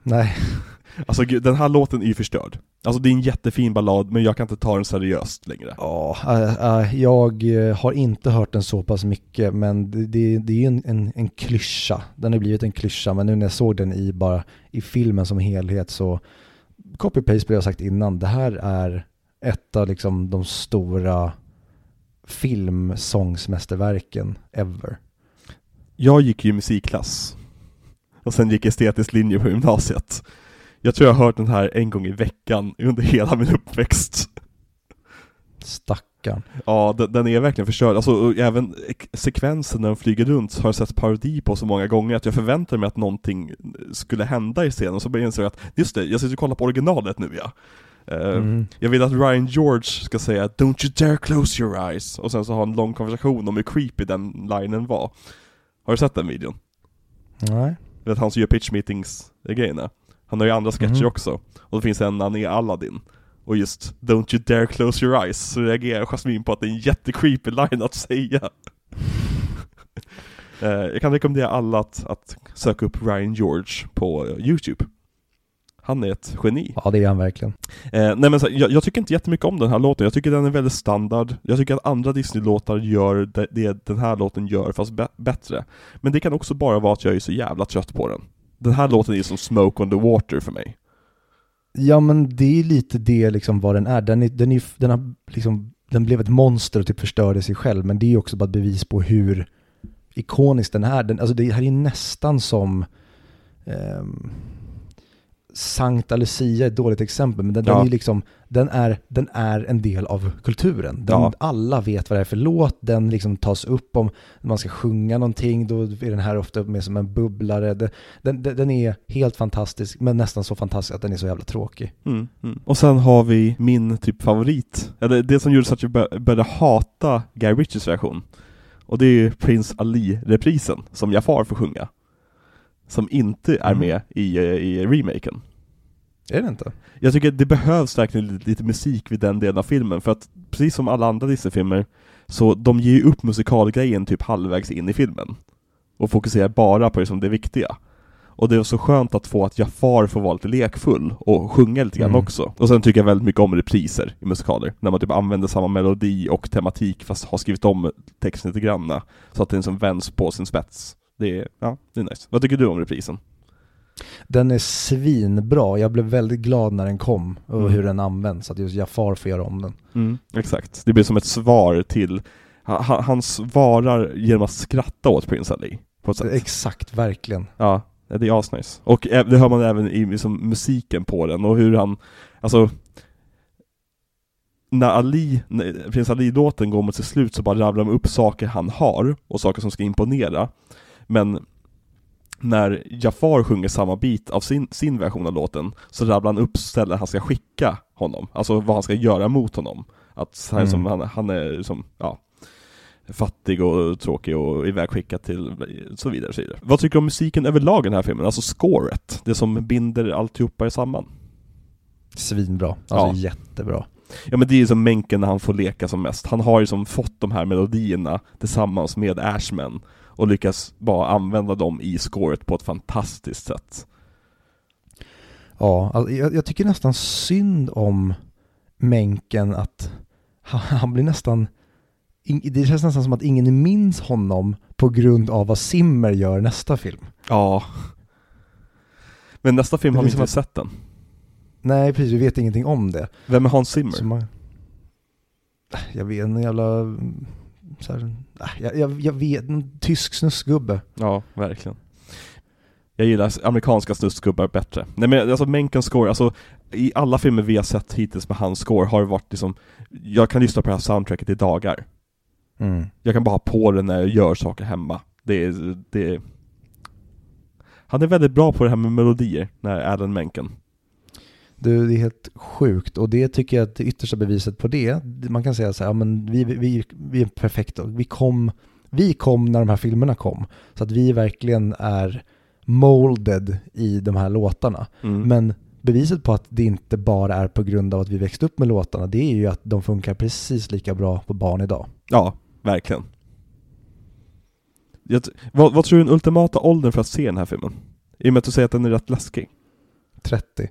Speaker 2: Nej.
Speaker 1: Alltså gud, den här låten är ju förstörd. Alltså det är en jättefin ballad, men jag kan inte ta den seriöst längre.
Speaker 2: Ja, äh, äh, jag eh, har inte hört den så pass mycket, men det, det, det är ju en, en, en klyscha. Den har blivit en klyscha, men nu när jag såg den i bara i filmen som helhet så copy-paste blev jag sagt innan. Det här är ett av liksom de stora filmsångsmästerverken ever.
Speaker 1: Jag gick ju i musikklass. och sen gick estetisk linje på gymnasiet. Jag tror jag har hört den här en gång i veckan under hela min uppväxt.
Speaker 2: Stackarn.
Speaker 1: Ja, den, den är verkligen förstörd. Alltså, även ek- sekvensen när de flyger runt har jag sett parodi på så många gånger att jag förväntade mig att någonting skulle hända i scenen, och så började jag att just det, jag sitter och kollar på originalet nu ja. Eh,
Speaker 2: Mm.
Speaker 1: Jag vill att Ryan George ska säga 'Don't you dare close your eyes' och sen så ha en lång konversation om hur creepy den linen var. Har du sett den videon?
Speaker 2: Nej.
Speaker 1: Du vet han som gör pitch meetings grejerna. Han har ju andra sketcher
Speaker 2: Mhm.
Speaker 1: också. Och det finns en när han är Aladdin. Och just 'Don't you dare close your eyes' så reagerar Jasmine på att det är en jättecreepy line att säga. Eh, Jag kan rekommendera alla att, att söka upp Ryan George på eh, Youtube. Han är ett geni.
Speaker 2: Ja, det är han verkligen.
Speaker 1: Eh, nej men så, jag, jag tycker inte jättemycket om den här låten, jag tycker den är väldigt standard Jag tycker att andra Disney-låtar gör det, det den här låten gör, fast bä- bättre Men det kan också bara vara att jag är så jävla trött på den den här låten är som Smoke on the Water för mig
Speaker 2: Ja, men det är lite det liksom vad den är. Den, är, den, är, den, har liksom, den blev ett monster och typ förstörde sig själv, men det är också bara ett bevis på hur ikonisk den är. Den, alltså det här är nästan som ehm, Sankta Lucia är ett dåligt exempel, men den,
Speaker 1: Ja.
Speaker 2: den, är liksom, den, är, den är en del av kulturen. Den,
Speaker 1: Ja.
Speaker 2: Alla vet vad det är för låt, den liksom tas upp om man ska sjunga någonting, då är den här ofta med som en bubblare. Den, den, den är helt fantastisk, men nästan så fantastisk att den är så jävla tråkig.
Speaker 1: mm, mm. Och sen har vi min typ favorit, eller det som gjorde så att jag bör- började hata Guy Ritchies version Och det är ju Prince Ali-reprisen, som Jafar får sjunga Som inte är
Speaker 2: Mm.
Speaker 1: med i, eh, i remaken
Speaker 2: Är det inte?
Speaker 1: Jag tycker det behövs verkligen lite, lite musik vid den delen av filmen, för att precis som alla andra Disney-filmer, så de ger ju upp musikalgrejen typ halvvägs in i filmen. Och fokuserar bara på liksom det viktiga. Och det är så skönt att få att Jafar får vara lite lekfull och sjunga lite grann
Speaker 2: Mm.
Speaker 1: också. Och sen tycker jag väldigt mycket om repriser i musikaler, när man typ använder samma melodi och tematik fast har skrivit om texten lite grann, så att den liksom vänds på sin spets. Det är, ja, det är nice. Vad tycker du om reprisen?
Speaker 2: Den är svinbra. Jag blev väldigt glad när den kom och
Speaker 1: Mm.
Speaker 2: hur den används. Att just Jafar får göra om den.
Speaker 1: Mm, exakt. Det blir som ett svar till, ha- ha- han svarar genom att skratta åt Prince Ali. På ett sätt.
Speaker 2: Exakt, verkligen.
Speaker 1: Ja, det är asnice. Och det hör man även i liksom, musiken på den och hur han, alltså när Ali, när Prins Ali-låten går mot sitt slut så bara rabblar de upp saker han har och saker som ska imponera. Men när Jafar sjunger samma bit av sin, sin version av låten så rabblar han upp ställen han ska skicka honom, alltså vad han ska göra mot honom. Att han, är som, han, han är som, ja, fattig och tråkig och ivägskickad till så vidare, så vidare. Vad tycker du om musiken överlag i den här filmen? Alltså scoret, det som binder alltihopa samman.
Speaker 2: Svinbra. Alltså
Speaker 1: Ja.
Speaker 2: jättebra.
Speaker 1: Ja men det är ju som Menken när han får leka som mest. Han har ju som fått de här melodierna tillsammans med Ashman och lyckas bara använda dem i scoret på ett fantastiskt sätt.
Speaker 2: Ja, alltså, jag, jag tycker nästan synd om Menken att han, han blir nästan det känns nästan som att ingen minns honom på grund av vad Simmer gör nästa film.
Speaker 1: Ja. Men nästa film
Speaker 2: Det
Speaker 1: har vi inte
Speaker 2: som
Speaker 1: sett än.
Speaker 2: Nej, precis, vi vet ingenting om det.
Speaker 1: Vem är Hans Zimmer?
Speaker 2: Man, jag vet, en jävla, så här, äh, jag, jag, jag vet, en tysk snuskgubbe.
Speaker 1: Ja, verkligen. Jag gillar amerikanska snusgubbar bättre. Nej men alltså Menkens score, alltså i alla filmer vi har sett hittills med hans score har det varit liksom Jag kan lyssna på det här soundtracket i dagar.
Speaker 2: Mm.
Speaker 1: Jag kan bara ha på det när jag gör saker hemma. Det är, det är... Han är väldigt bra på det här med melodier, när Alan Menken.
Speaker 2: Du, det är helt sjukt och det tycker jag att det yttersta beviset på det, man kan säga så här, ja, men vi, vi, vi är perfekta, vi kom, vi kom när de här filmerna kom, så att vi verkligen är molded i de här låtarna.
Speaker 1: Mm.
Speaker 2: Men beviset på att det inte bara är på grund av att vi växte upp med låtarna, det är ju att de funkar precis lika bra på barn idag.
Speaker 1: Ja, verkligen. Jag, vad, vad tror du är den ultimata åldern för att se den här filmen? I och med att du säger att den är rätt läskig.
Speaker 2: 30.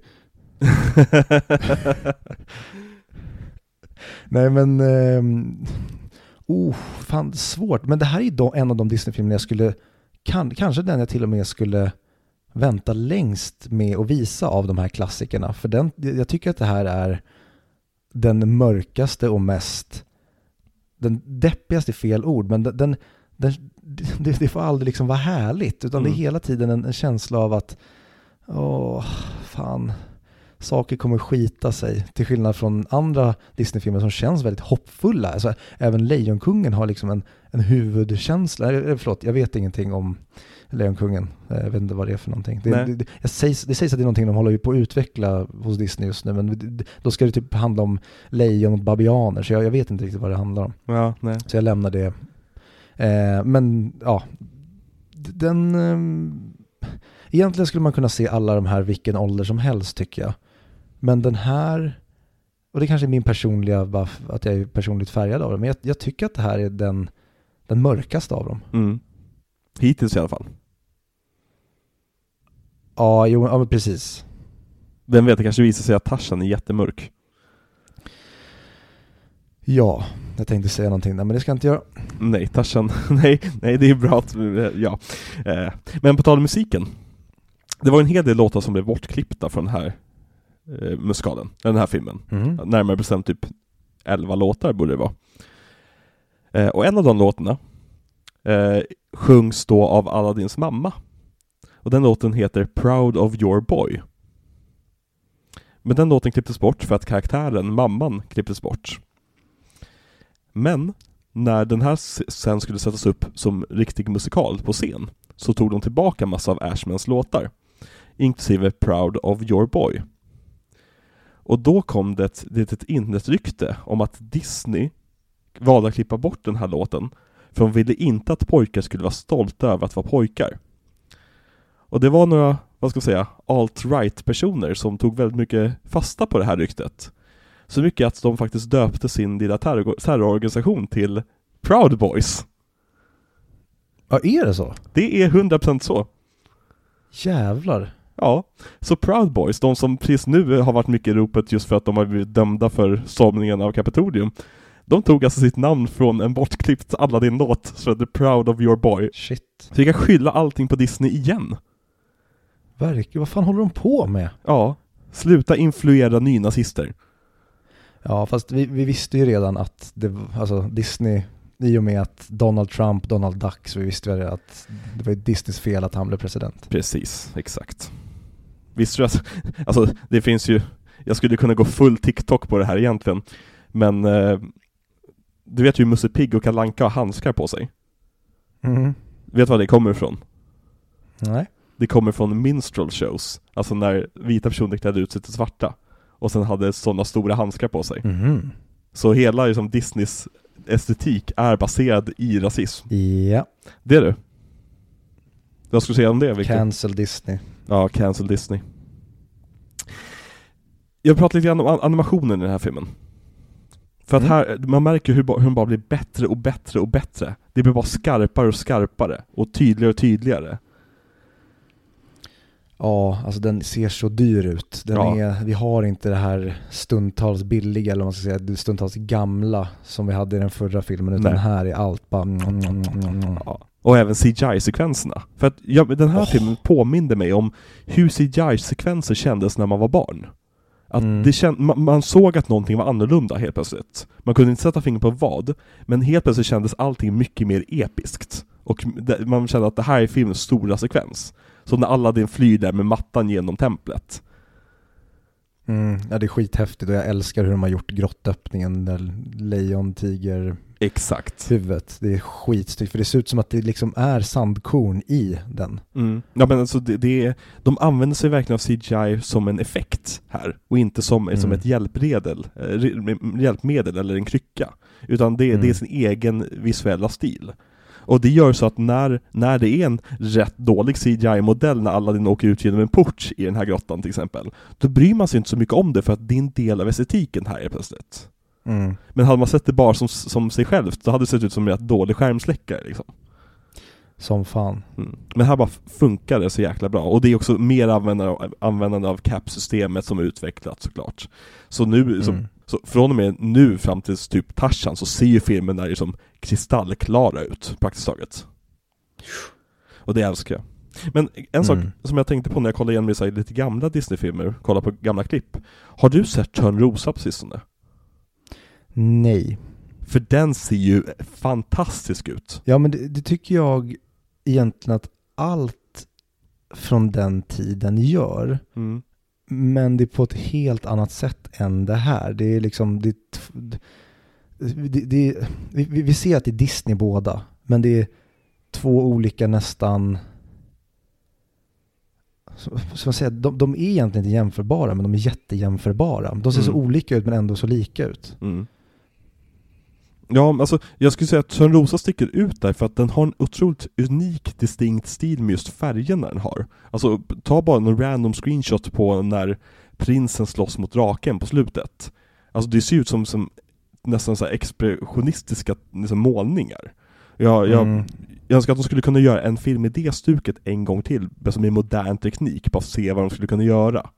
Speaker 2: Nej men, ehm, oh, fan svårt. Men det här är då en av de Disney-filmer jag skulle, kan, kanske den jag till och med skulle vänta längst med att visa av de här klassikerna. För den, jag tycker att det här är den mörkaste och mest, den deppigaste är fel ord, men den, den, den, det, det får aldrig liksom vara härligt, utan det är
Speaker 1: Mm.
Speaker 2: hela tiden en, en känsla av att, åh, fan, saker kommer skita sig. Till skillnad från andra Disney-filmer som känns väldigt hoppfulla. Alltså, även Lejonkungen har liksom en, en huvudkänsla. Eh, Förlåt, jag vet ingenting om Lejonkungen. Eh, Jag vet inte vad det är för någonting. Det, det, det, sägs, det sägs att det är någonting de håller på att utveckla hos Disney just nu, men då ska det typ handla om lejon och babianer, så jag, jag vet inte riktigt vad det handlar om.
Speaker 1: Ja.
Speaker 2: Så jag lämnar det. Eh, men ja, den... ehm, egentligen skulle man kunna se alla de här vilken ålder som helst tycker jag. Men den här, och det kanske är min personliga, att jag är personligt färgad av det, men jag, jag tycker att det här är den, den mörkaste av dem.
Speaker 1: Mm. Hittills i alla fall.
Speaker 2: Ja, jo, ja men precis.
Speaker 1: Vem vet, det kanske visar sig att Tarzan är jättemörk.
Speaker 2: Ja, jag tänkte säga någonting där, men det ska jag inte göra.
Speaker 1: Nej, Tarzan, nej, nej det är bra att, ja. Eh, Men på tal om musiken. Det var en hel del låtar som blev bortklippta från den här eh, musikalen, den här filmen.
Speaker 2: Mm.
Speaker 1: Närmare bestämt typ 11 låtar borde det vara. Eh, och en av de låtarna eh, sjungs då av Aladdins mamma. Och den låten heter Proud of your boy. Men den låten klipptes bort för att karaktären, mamman, klipptes bort. Men när den här sen skulle sättas upp som riktig musikal på scen så tog de tillbaka massa av Ashmans låtar. Inklusive Proud of your boy. Och då kom det ett litet internetrykte om att Disney valde att klippa bort den här låten för de ville inte att pojkar skulle vara stolta över att vara pojkar. Och det var några, vad ska jag säga, alt-right personer som tog väldigt mycket fasta på det här ryktet. Så mycket att de faktiskt döpte sin lilla terror- terrororganisation till Proud Boys.
Speaker 2: Ja, är det så?
Speaker 1: Det är 100% så.
Speaker 2: Jävlar.
Speaker 1: Ja, så Proud Boys, de som precis nu har varit mycket i ropet just för att de har blivit dömda för stormningen av Kapitolium, de tog alltså sitt namn från en bortklippt Aladdin-låt, så The Proud of your boy.
Speaker 2: Shit.
Speaker 1: Så vi kan skylla allting på Disney igen.
Speaker 2: Verkligen. Vad fan håller de på med?
Speaker 1: Ja, sluta influera nynazister.
Speaker 2: Ja, fast vi, vi visste ju redan att det, alltså Disney, i och med att Donald Trump, Donald Duck, så vi visste ju att det var Disneys fel att han blev president.
Speaker 1: Precis, exakt. Visst tror jag, att- alltså det finns ju, jag skulle kunna gå full TikTok på det här egentligen, men eh, du vet ju Musse Pigg och Kalle Anka har handskar på sig.
Speaker 2: Mm.
Speaker 1: Vet du var det kommer ifrån?
Speaker 2: Nej.
Speaker 1: Det kommer från minstrel shows, alltså när vita personer klädde ut sig till svarta och sen hade sådana stora handskar på sig.
Speaker 2: Mhm.
Speaker 1: Så hela liksom, Disneys estetik är baserad i rasism.
Speaker 2: Ja,
Speaker 1: Det är det. Vad skulle du säga om det Victor?
Speaker 2: cancel Disney.
Speaker 1: Ja, cancel Disney. Jag pratar lite grann om an- animationen i den här filmen. För att
Speaker 2: Mm.
Speaker 1: här, man märker hur, hur den bara blir bättre och bättre och bättre. Det blir bara skarpare och skarpare och tydligare och tydligare.
Speaker 2: Ja, alltså den ser så dyr ut. Den
Speaker 1: Ja.
Speaker 2: är, vi har inte det här stundtals billiga, eller man ska säga, stundtals gamla som vi hade i den förra filmen, utan
Speaker 1: Nej.
Speaker 2: här är allt bara... mm, mm, mm, mm.
Speaker 1: Ja. Och även CGI-sekvenserna. För att ja, den här
Speaker 2: Åh.
Speaker 1: filmen påminde mig om hur CGI-sekvenser kändes när man var barn. Att
Speaker 2: Mm.
Speaker 1: det känd, man, man såg att någonting var annorlunda helt plötsligt. Man kunde inte sätta fingret på vad, men helt plötsligt kändes allting mycket mer episkt. Och det, man kände att det här är filmens stora sekvens. Så när Aladdin flyr där med mattan genom templet.
Speaker 2: Mm, ja, det är skithäftigt och jag älskar hur de har gjort grottöppningen, där lejon, tiger,
Speaker 1: Exakt.
Speaker 2: huvudet. Det är skitsnyggt för det ser ut som att det liksom är sandkorn i den.
Speaker 1: Mm. Ja men alltså det, det är, de använder sig verkligen av CGI som en effekt här och inte som, som
Speaker 2: Mm.
Speaker 1: ett hjälpmedel, eh, hjälpmedel eller en krycka. Utan det, det är
Speaker 2: Mm.
Speaker 1: sin egen visuella stil. Och det gör så att när, när det är en rätt dålig CGI-modell när Aladdin åker ut genom en port i den här grottan till exempel, då bryr man sig inte så mycket om det för att det är en del av estetiken här helt plötsligt.
Speaker 2: Mm.
Speaker 1: Men hade man sett det bara som, som sig självt, då hade det sett ut som en rätt dålig skärmsläckare liksom.
Speaker 2: Som fan.
Speaker 1: Mm. Men här bara funkar det så jäkla bra, och det är också mer användande av, användande av CAP-systemet som är utvecklat såklart. Så nu, så,
Speaker 2: Mm.
Speaker 1: så från och med nu fram till typ Tarzan så ser ju filmen där liksom kristallklara ut, praktiskt taget. Och det älskar jag. Men en sak
Speaker 2: Mm.
Speaker 1: som jag tänkte på när jag kollade igen med så här lite gamla Disney-filmer, kollade på gamla klipp. Har du sett Törnrosa på sistone?
Speaker 2: Nej.
Speaker 1: För den ser ju fantastisk ut.
Speaker 2: Ja, men det, det tycker jag egentligen att allt från den tiden gör.
Speaker 1: Mm.
Speaker 2: Men det är på ett helt annat sätt än det här. Det är liksom, det, det, det, vi, vi ser att det är Disney båda, men det är två olika nästan, som man säger, de, de är egentligen inte jämförbara, men de är jättejämförbara. De ser så
Speaker 1: Mm.
Speaker 2: olika ut, men ändå så lika ut.
Speaker 1: Mm. Ja, alltså jag skulle säga att Törnrosa sticker ut där för att den har en otroligt unik, distinkt stil med just färgerna den har. Alltså, ta bara någon random screenshot på när prinsen slåss mot draken på slutet. Alltså det ser ut som, som nästan så här expressionistiska liksom, målningar. Jag, jag,
Speaker 2: Mm.
Speaker 1: jag önskar att de skulle kunna göra en film i det stuket en gång till, som är modern teknik, bara se vad de skulle kunna göra.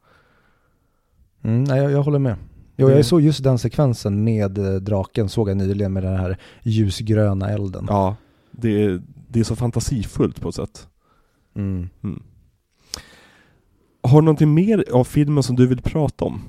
Speaker 2: Mm, nej, jag, jag håller med. Jo, jag såg just den sekvensen med eh, draken, såg jag nyligen med den här ljusgröna elden.
Speaker 1: Ja, det, är- det är så fantasifullt på ett sätt.
Speaker 2: Mm.
Speaker 1: Mm. Har du någonting mer av filmen som du vill prata om?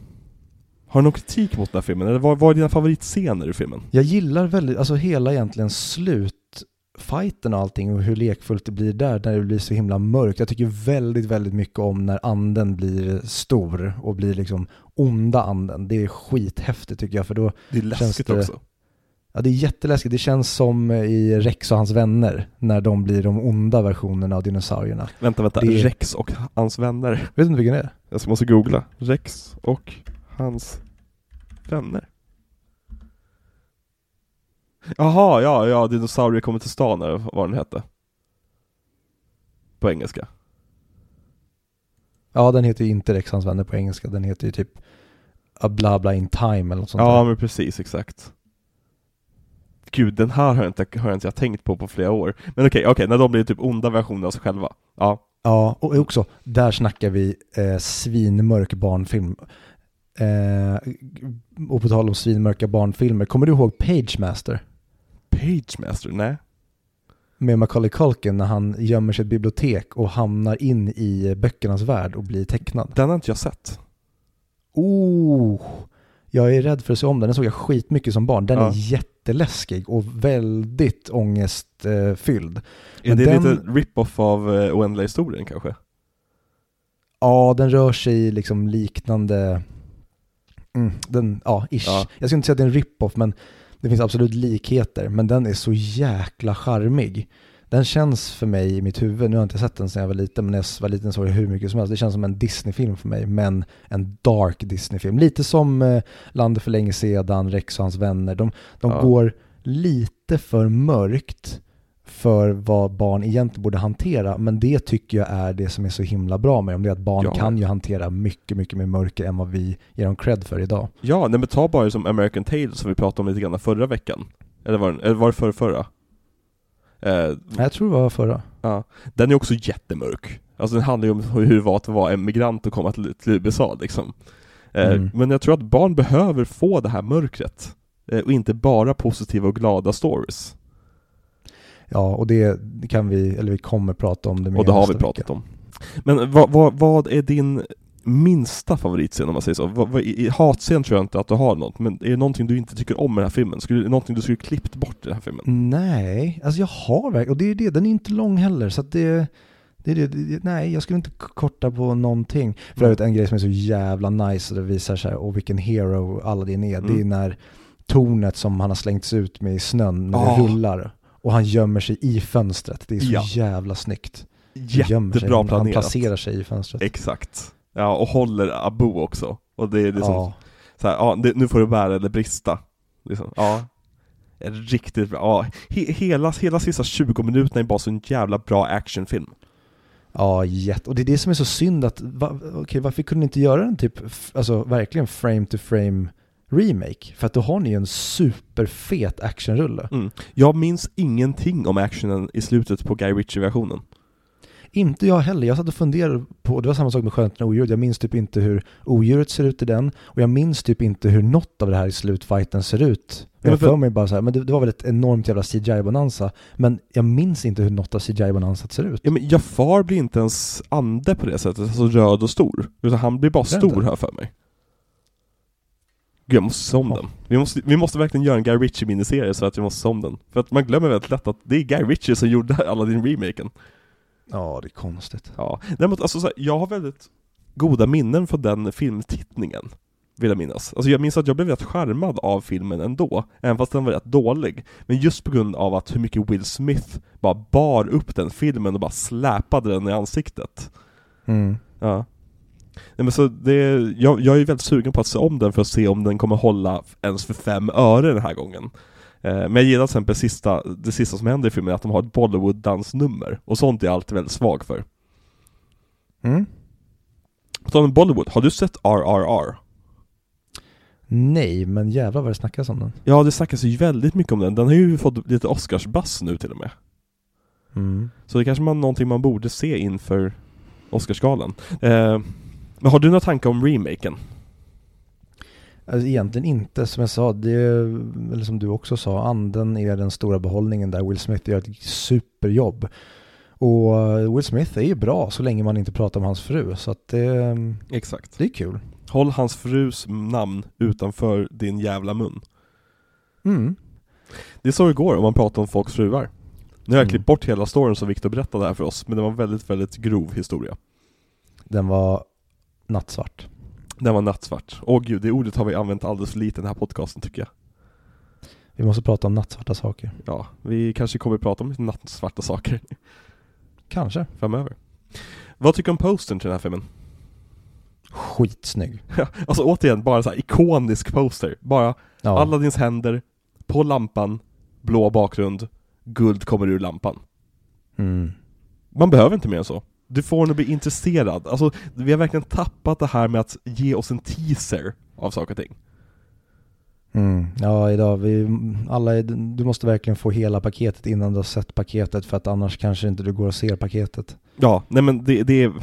Speaker 1: Har du någon kritik mot den här filmen? Eller vad, vad är dina favoritscener i filmen?
Speaker 2: Jag gillar väldigt, alltså hela egentligen slutfighten och allting och hur lekfullt det blir där när det blir så himla mörkt. Jag tycker väldigt, väldigt mycket om när anden blir stor och blir liksom onda anden. Det är skithäftigt tycker jag för då,
Speaker 1: Det är läskigt
Speaker 2: det-
Speaker 1: också.
Speaker 2: ja det är jätteläskigt. Det känns som i Rex och hans vänner när de blir de onda versionerna av dinosaurierna.
Speaker 1: Vänta, vänta.
Speaker 2: Det-
Speaker 1: Rex och hans vänner.
Speaker 2: Vet du inte vilken det är?
Speaker 1: Jag måste googla. Rex och hans vänner. Jaha, ja, ja, dinosaurier kommer till stan eller vad den hette. På engelska.
Speaker 2: Ja, den heter ju inte hans vänner på engelska. Den heter ju typ A Bla Bla In Time eller något sånt
Speaker 1: Ja,
Speaker 2: där.
Speaker 1: men precis, exakt. Gud, den här har jag inte, har jag inte jag tänkt på på flera år. Men okej, okej, när de blir typ onda versioner av sig själva. Ja.
Speaker 2: Ja, och också, där snackar vi eh, svinmörk barnfilm. Eh, och på tal om svinmörka barnfilmer, kommer du ihåg Pagemaster?
Speaker 1: Pagemaster, nej.
Speaker 2: Med Macaulay Culkin när han gömmer sig i ett bibliotek och hamnar in i böckernas värld och blir tecknad.
Speaker 1: Den har inte jag sett.
Speaker 2: Oh, jag är rädd för att se om den. Den såg jag skitmycket som barn. Den
Speaker 1: Ja.
Speaker 2: är jätteläskig och väldigt ångestfylld.
Speaker 1: Är
Speaker 2: Men
Speaker 1: det
Speaker 2: den-
Speaker 1: lite rip-off av Oändliga historien kanske?
Speaker 2: Ja, den rör sig i liksom liknande, mm, den, ja, ish.
Speaker 1: Ja.
Speaker 2: Jag skulle inte säga att det är en rip-off, men det finns absolut likheter. Men den är så jäkla charmig. Den känns för mig i mitt huvud, nu har jag inte sett den sedan jag var liten, men när jag var liten såg jag hur mycket som helst. Det känns som en Disney-film för mig, men en dark Disney-film. Lite som eh, Landet för länge sedan, Rex och hans vänner. De, de
Speaker 1: Ja.
Speaker 2: går lite för mörkt för vad barn egentligen borde hantera, men det tycker jag är det som är så himla bra med dem, det är att barn
Speaker 1: Ja.
Speaker 2: kan ju hantera mycket, mycket mer mörker än vad vi ger dem cred för idag.
Speaker 1: Ja, nej men ta bara som American Tale som vi pratade om lite grann förra veckan. Eller var, den- eller var det förra, förra? Eh,
Speaker 2: Jag tror det var förra.
Speaker 1: ja. Den är också jättemörk. Alltså den handlar ju om hur det var att vara emigrant och komma till, till USA liksom. Eh,
Speaker 2: Mm.
Speaker 1: Men jag tror att barn behöver få det här mörkret. Eh, och inte bara positiva och glada stories.
Speaker 2: Ja, och det kan vi, eller vi kommer prata om det mer
Speaker 1: Och det har vi pratat
Speaker 2: vecka.
Speaker 1: om. Men vad, vad, vad är din minsta favoritscen om man säger så? Vad, vad, I hatscen tror jag inte att du har något, men är det någonting du inte tycker om i den här filmen? Skulle, är det någonting du skulle klippt bort i den här filmen?
Speaker 2: Nej, alltså jag har verkligen, och det är det, den är inte lång heller, så att det, det, det, det nej, jag skulle inte korta på någonting. För
Speaker 1: Mm.
Speaker 2: övrigt en grej som är så jävla nice, och det visar sig, och vilken hero Aladdin är, det är
Speaker 1: Mm.
Speaker 2: när tornet som han har slängts ut med i snön, när
Speaker 1: Ah.
Speaker 2: det rullar, och han gömmer sig i fönstret. Det är så
Speaker 1: Ja.
Speaker 2: jävla snyggt. Gömmer sig.
Speaker 1: Jättebra
Speaker 2: Han-
Speaker 1: planerat.
Speaker 2: placerar sig i fönstret.
Speaker 1: Exakt. Ja, och håller Abu också. Och det är liksom
Speaker 2: ja.
Speaker 1: så här, ja, det, nu får det bära eller brista. Liksom, ja. Riktigt bra. Ja, he, hela, hela sista 20 minuterna är bara så en jävla bra actionfilm.
Speaker 2: Ja, jätte. Och det är det som är så synd att, va, okej, varför kunde ni inte göra en typ, alltså verkligen frame to frame remake? För att då har ni ju en superfet actionrulle.
Speaker 1: Mm. Jag minns ingenting om actionen i slutet på Guy Ritchie-versionen.
Speaker 2: Inte jag heller, jag satt och funderade på, det var samma sak med Skönheten och odjuret, jag minns typ inte hur odjuret ser ut i den, och jag minns typ inte hur något av det här i slutfighten ser ut.
Speaker 1: Ja,
Speaker 2: Jag
Speaker 1: men
Speaker 2: för mig bara så här, men det, det var väl ett enormt jävla CGI-bonanza, men jag minns inte hur något av CGI-bonanzat ser ut.
Speaker 1: Ja men Jafar blir inte ens ande på det sättet, alltså röd och stor. Utan han blir bara stor här för mig. Gud, jag måste se om
Speaker 2: Ja.
Speaker 1: den. Vi måste, vi måste verkligen göra en Guy Ritchie miniserie så att vi måste se om den. För att man glömmer väldigt lätt att det är Guy Ritchie som gjorde Aladdin-remaken.
Speaker 2: Ja, det är konstigt.
Speaker 1: Ja, däremot alltså så här, jag har väldigt goda minnen från den filmtittningen. Vill jag minnas. Alltså jag minns att jag blev rätt charmad av filmen ändå, även fast den var rätt dålig. Men just på grund av att hur mycket Will Smith bara bar upp den filmen och bara släpade den i ansiktet.
Speaker 2: Mm.
Speaker 1: Ja. Nej, men så det, jag, jag är väldigt sugen på att se om den för att se om den kommer hålla ens för fem öre den här gången. Eh, men jag gillar till exempel sista, det sista som händer i filmen, att de har ett Bollywood-dansnummer. Och sånt är jag alltid väldigt svag för.
Speaker 2: Mm.
Speaker 1: På tal om Bollywood, har du sett RRR?
Speaker 2: Nej, men jävlar vad det snackas om den.
Speaker 1: Ja, det snackas ju väldigt mycket om den. Den har ju fått lite Oscarsbass nu till och med.
Speaker 2: Mm.
Speaker 1: Så det kanske man någonting man borde se inför Oscarsgalan. Eh, men har du några tankar om remaken?
Speaker 2: Alltså egentligen inte, som jag sa, det är, eller som du också sa, anden är den stora behållningen där Will Smith gör ett superjobb. Och eh, Will Smith är ju bra så länge man inte pratar om hans fru, så att det,
Speaker 1: Exakt.
Speaker 2: det är kul.
Speaker 1: Håll hans frus namn utanför din jävla mun.
Speaker 2: Mm.
Speaker 1: Det är så det går om man pratar om folks fruar. Nu har jag
Speaker 2: Mm.
Speaker 1: klippt bort hela storyn som Viktor berättade här för oss, men det var en väldigt, väldigt grov historia.
Speaker 2: Den var nattsvart.
Speaker 1: Den var nattsvart. Åh gud, det ordet har vi använt alldeles för lite i den här podcasten tycker jag.
Speaker 2: Vi måste prata om nattsvarta saker.
Speaker 1: Ja, vi kanske kommer att prata om nattsvarta saker
Speaker 2: Kanske.
Speaker 1: framöver. Vad tycker du om postern till den här filmen?
Speaker 2: Skitsnygg.
Speaker 1: alltså återigen, bara så här ikonisk poster. Bara
Speaker 2: Ja.
Speaker 1: Aladdins händer, på lampan, blå bakgrund, guld kommer ur lampan.
Speaker 2: Mm.
Speaker 1: Man behöver inte mer än så. Du får en att bli intresserad. Alltså, vi har verkligen tappat det här med att ge oss en teaser av saker och ting.
Speaker 2: Mm. Ja, idag, vi, alla, du måste verkligen få hela paketet innan du har sett paketet för att annars kanske inte du går och ser paketet.
Speaker 1: Ja, nej men det, det är...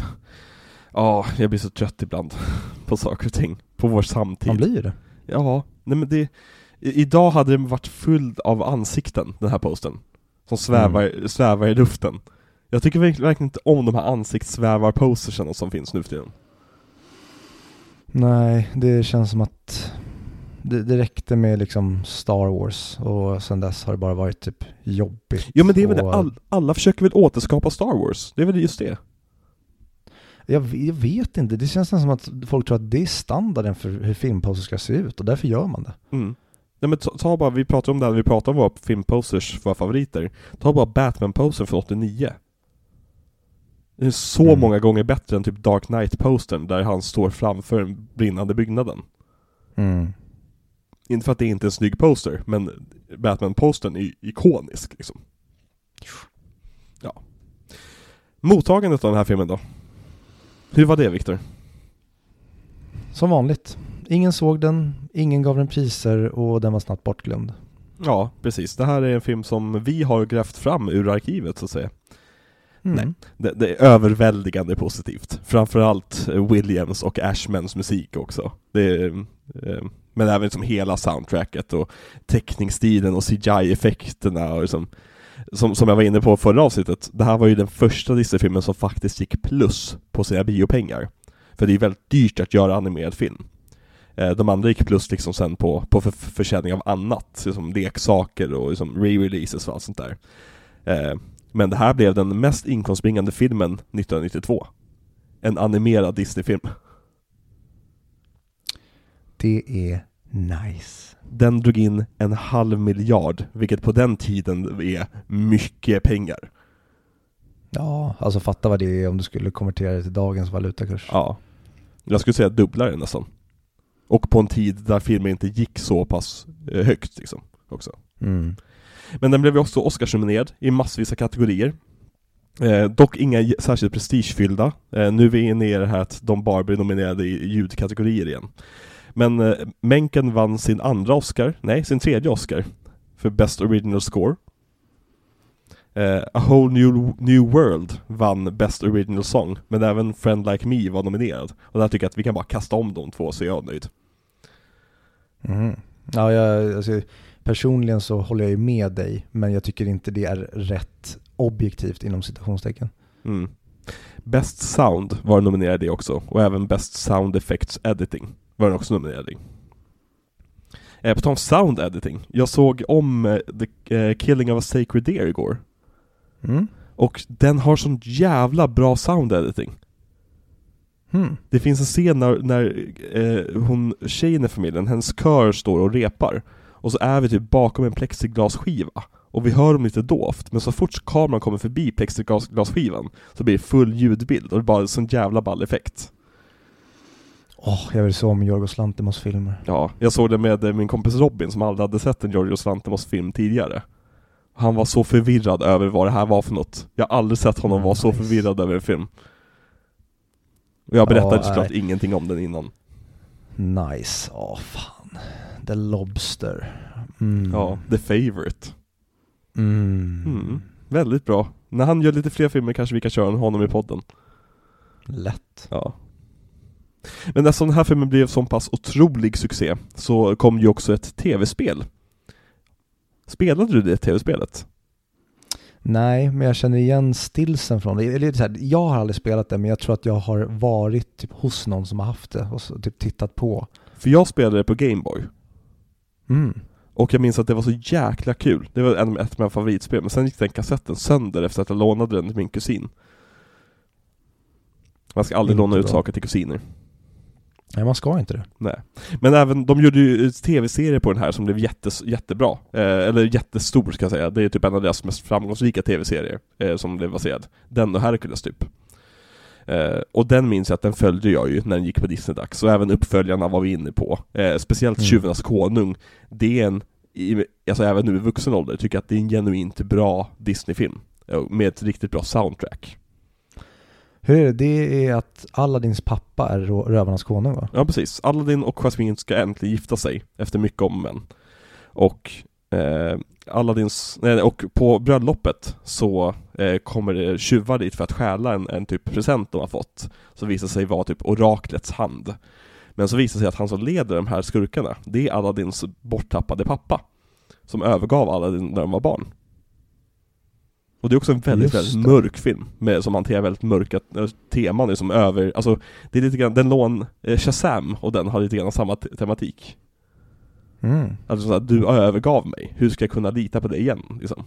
Speaker 1: Ja, jag blir så trött ibland på saker och ting. På vår samtid.
Speaker 2: Man blir ju det.
Speaker 1: Ja, nej men det... Idag hade den varit full av ansikten, den här posten. Som svävar, svävar i luften. Jag tycker verk- verkligen inte om de här ansiktssvävar-postersen som finns nu för tiden.
Speaker 2: Nej, det känns som att det, det räckte med liksom Star Wars och sen dess har det bara varit typ jobbigt.
Speaker 1: Ja men det är väl det,
Speaker 2: och,
Speaker 1: all, alla försöker väl återskapa Star Wars? Det är väl just det?
Speaker 2: jag, jag vet inte, det känns nästan som att folk tror att det är standarden för hur filmposter ska se ut och därför gör man det.
Speaker 1: Mm. Nej men ta, ta bara, vi pratar om det här när vi pratar om våra filmposters, våra favoriter. Ta bara Batman-postern från 89. Det är så
Speaker 2: Mm.
Speaker 1: många gånger bättre än typ Dark Knight-postern där han står framför den brinnande byggnaden.
Speaker 2: Mm.
Speaker 1: Inte för att det inte är en snygg poster, men Batman-postern är ikonisk liksom. Ja. Mottagandet av den här filmen då? Hur var det Viktor?
Speaker 2: Som vanligt. Ingen såg den, ingen gav den priser och den var snabbt bortglömd.
Speaker 1: Ja, precis. Det här är en film som vi har grävt fram ur arkivet så att säga.
Speaker 2: Mm.
Speaker 1: Nej. Det, det är överväldigande positivt. Framförallt eh, Williams och Ashmans musik också. Är, eh, men även som hela soundtracket och teckningsstilen och CGI-effekterna och liksom, som, som jag var inne på förra avsnittet, det här var ju den första Disney-filmen som faktiskt gick plus på sina biopengar. För det är väldigt dyrt att göra animerad film. Eh, De andra gick plus liksom sen på, på för, försäljning av annat, som leksaker och liksom re-releases och allt sånt där. Men det här blev den mest inkomstbringande filmen 1992. En animerad Disney-film.
Speaker 2: Det är nice.
Speaker 1: Den drog in en halv miljard, vilket på den tiden är mycket pengar.
Speaker 2: Ja, alltså fatta vad det är om du skulle konvertera det till dagens valutakurs.
Speaker 1: Ja. Jag skulle säga dubbla det nästan. Och på en tid där filmen inte gick så pass eh, högt liksom, också.
Speaker 2: Mm.
Speaker 1: Men den blev ju också Oscarsnominerad i massvis av kategorier. Eh, dock inga särskilt prestigefyllda. Eh, nu är vi inne i det här att de bara blir nominerade i ljudkategorier igen. Men eh, Menken vann sin andra Oscar, nej sin tredje Oscar, för Best Original Score. Eh, A Whole New, New World vann Best Original Song, men även Friend Like Me var nominerad. Och där tycker jag att vi kan bara kasta om de två så är jag nöjd.
Speaker 2: Mm. Ja, jag, alltså, personligen så håller jag ju med dig, men jag tycker inte det är rätt objektivt inom citationstecken.
Speaker 1: Mm. Best Sound var nominerad i också, och även Best Sound Effects Editing var den också nominerad i. Eh, på tal om sound editing, jag såg om eh, The eh, Killing of a Sacred Deer igår.
Speaker 2: Mm.
Speaker 1: Och den har sån jävla bra sound editing.
Speaker 2: Hmm.
Speaker 1: Det finns en scen när, när eh, hon, tjejen i familjen, hennes kör står och repar. Och så är vi typ bakom en plexiglasskiva. Och vi hör dem lite dovt, men så fort kameran kommer förbi plexiglasskivan så blir det full ljudbild och det är bara en sån jävla ball effekt.
Speaker 2: Åh, jag vill se om Jorgos Lanthimos filmer.
Speaker 1: Ja, jag såg det med eh, min kompis Robin som aldrig hade sett en Giorgos Lanthimos film tidigare. Han var så förvirrad över vad det här var för något. Jag har aldrig sett honom vara så
Speaker 2: Nice.
Speaker 1: förvirrad över en film. Och jag berättade
Speaker 2: Ja,
Speaker 1: såklart
Speaker 2: nej.
Speaker 1: ingenting om den innan.
Speaker 2: Nice. Åh, fan. The Lobster. Mm.
Speaker 1: Ja, The Favourite.
Speaker 2: Mm.
Speaker 1: Mm. Väldigt bra. När han gör lite fler filmer kanske vi kan köra honom i podden.
Speaker 2: Lätt.
Speaker 1: Ja. Men eftersom den här filmen blev så pass otrolig succé så kom ju också ett tv-spel. Spelade du det tv-spelet?
Speaker 2: Nej, men jag känner igen stillsen från det. Eller så här, jag har aldrig spelat det, men jag tror att jag har varit typ hos någon som har haft det och så, typ tittat på.
Speaker 1: För jag spelade det på Gameboy.
Speaker 2: Mm.
Speaker 1: Och jag minns att det var så jäkla kul. Det var en, ett av mina favoritspel, men sen gick den kassetten sönder efter att jag lånade den till min kusin. Man ska aldrig
Speaker 2: Inte
Speaker 1: låna ut
Speaker 2: bra.
Speaker 1: saker till kusiner.
Speaker 2: Nej, man ska inte det.
Speaker 1: Nej. Men även, de gjorde ju tv-serier på den här som blev jättes, jättebra. Eh, eller jättestor ska jag säga. Det är typ en av deras mest framgångsrika tv-serier eh, som blev baserad. Den och Hercules typ. Eh, och den minns jag att den följde jag ju när den gick på Disney-dags. Och även uppföljarna var vi inne på. Eh, speciellt
Speaker 2: Mm.
Speaker 1: Tjuvarnas konung. Det är en, i, alltså även nu i vuxen ålder, tycker jag att det är en genuint bra Disney-film. Eh, Med ett riktigt bra soundtrack.
Speaker 2: Hur är det? Det är att Aladdins pappa är rövarnas konung va?
Speaker 1: Ja precis, Aladdin och Jasmine ska äntligen gifta sig efter mycket om och men. Och eh, Aladdins, nej, och på bröllopet så eh, kommer det tjuvar dit för att stjäla en, en typ present de har fått. Som visar sig vara typ oraklets hand. Men så visar det sig att han som leder de här skurkarna, det är Aladdins borttappade pappa. Som övergav Aladdin när de var barn. Och det är också en väldigt, väldigt mörk film, med, som hanterar väldigt mörka eh, teman, som över, alltså det är lite grann, den lån, eh, Shazam och den har lite grann samma te- tematik.
Speaker 2: Mm.
Speaker 1: Alltså såhär, du övergav mig, hur ska jag kunna lita på dig igen? Liksom.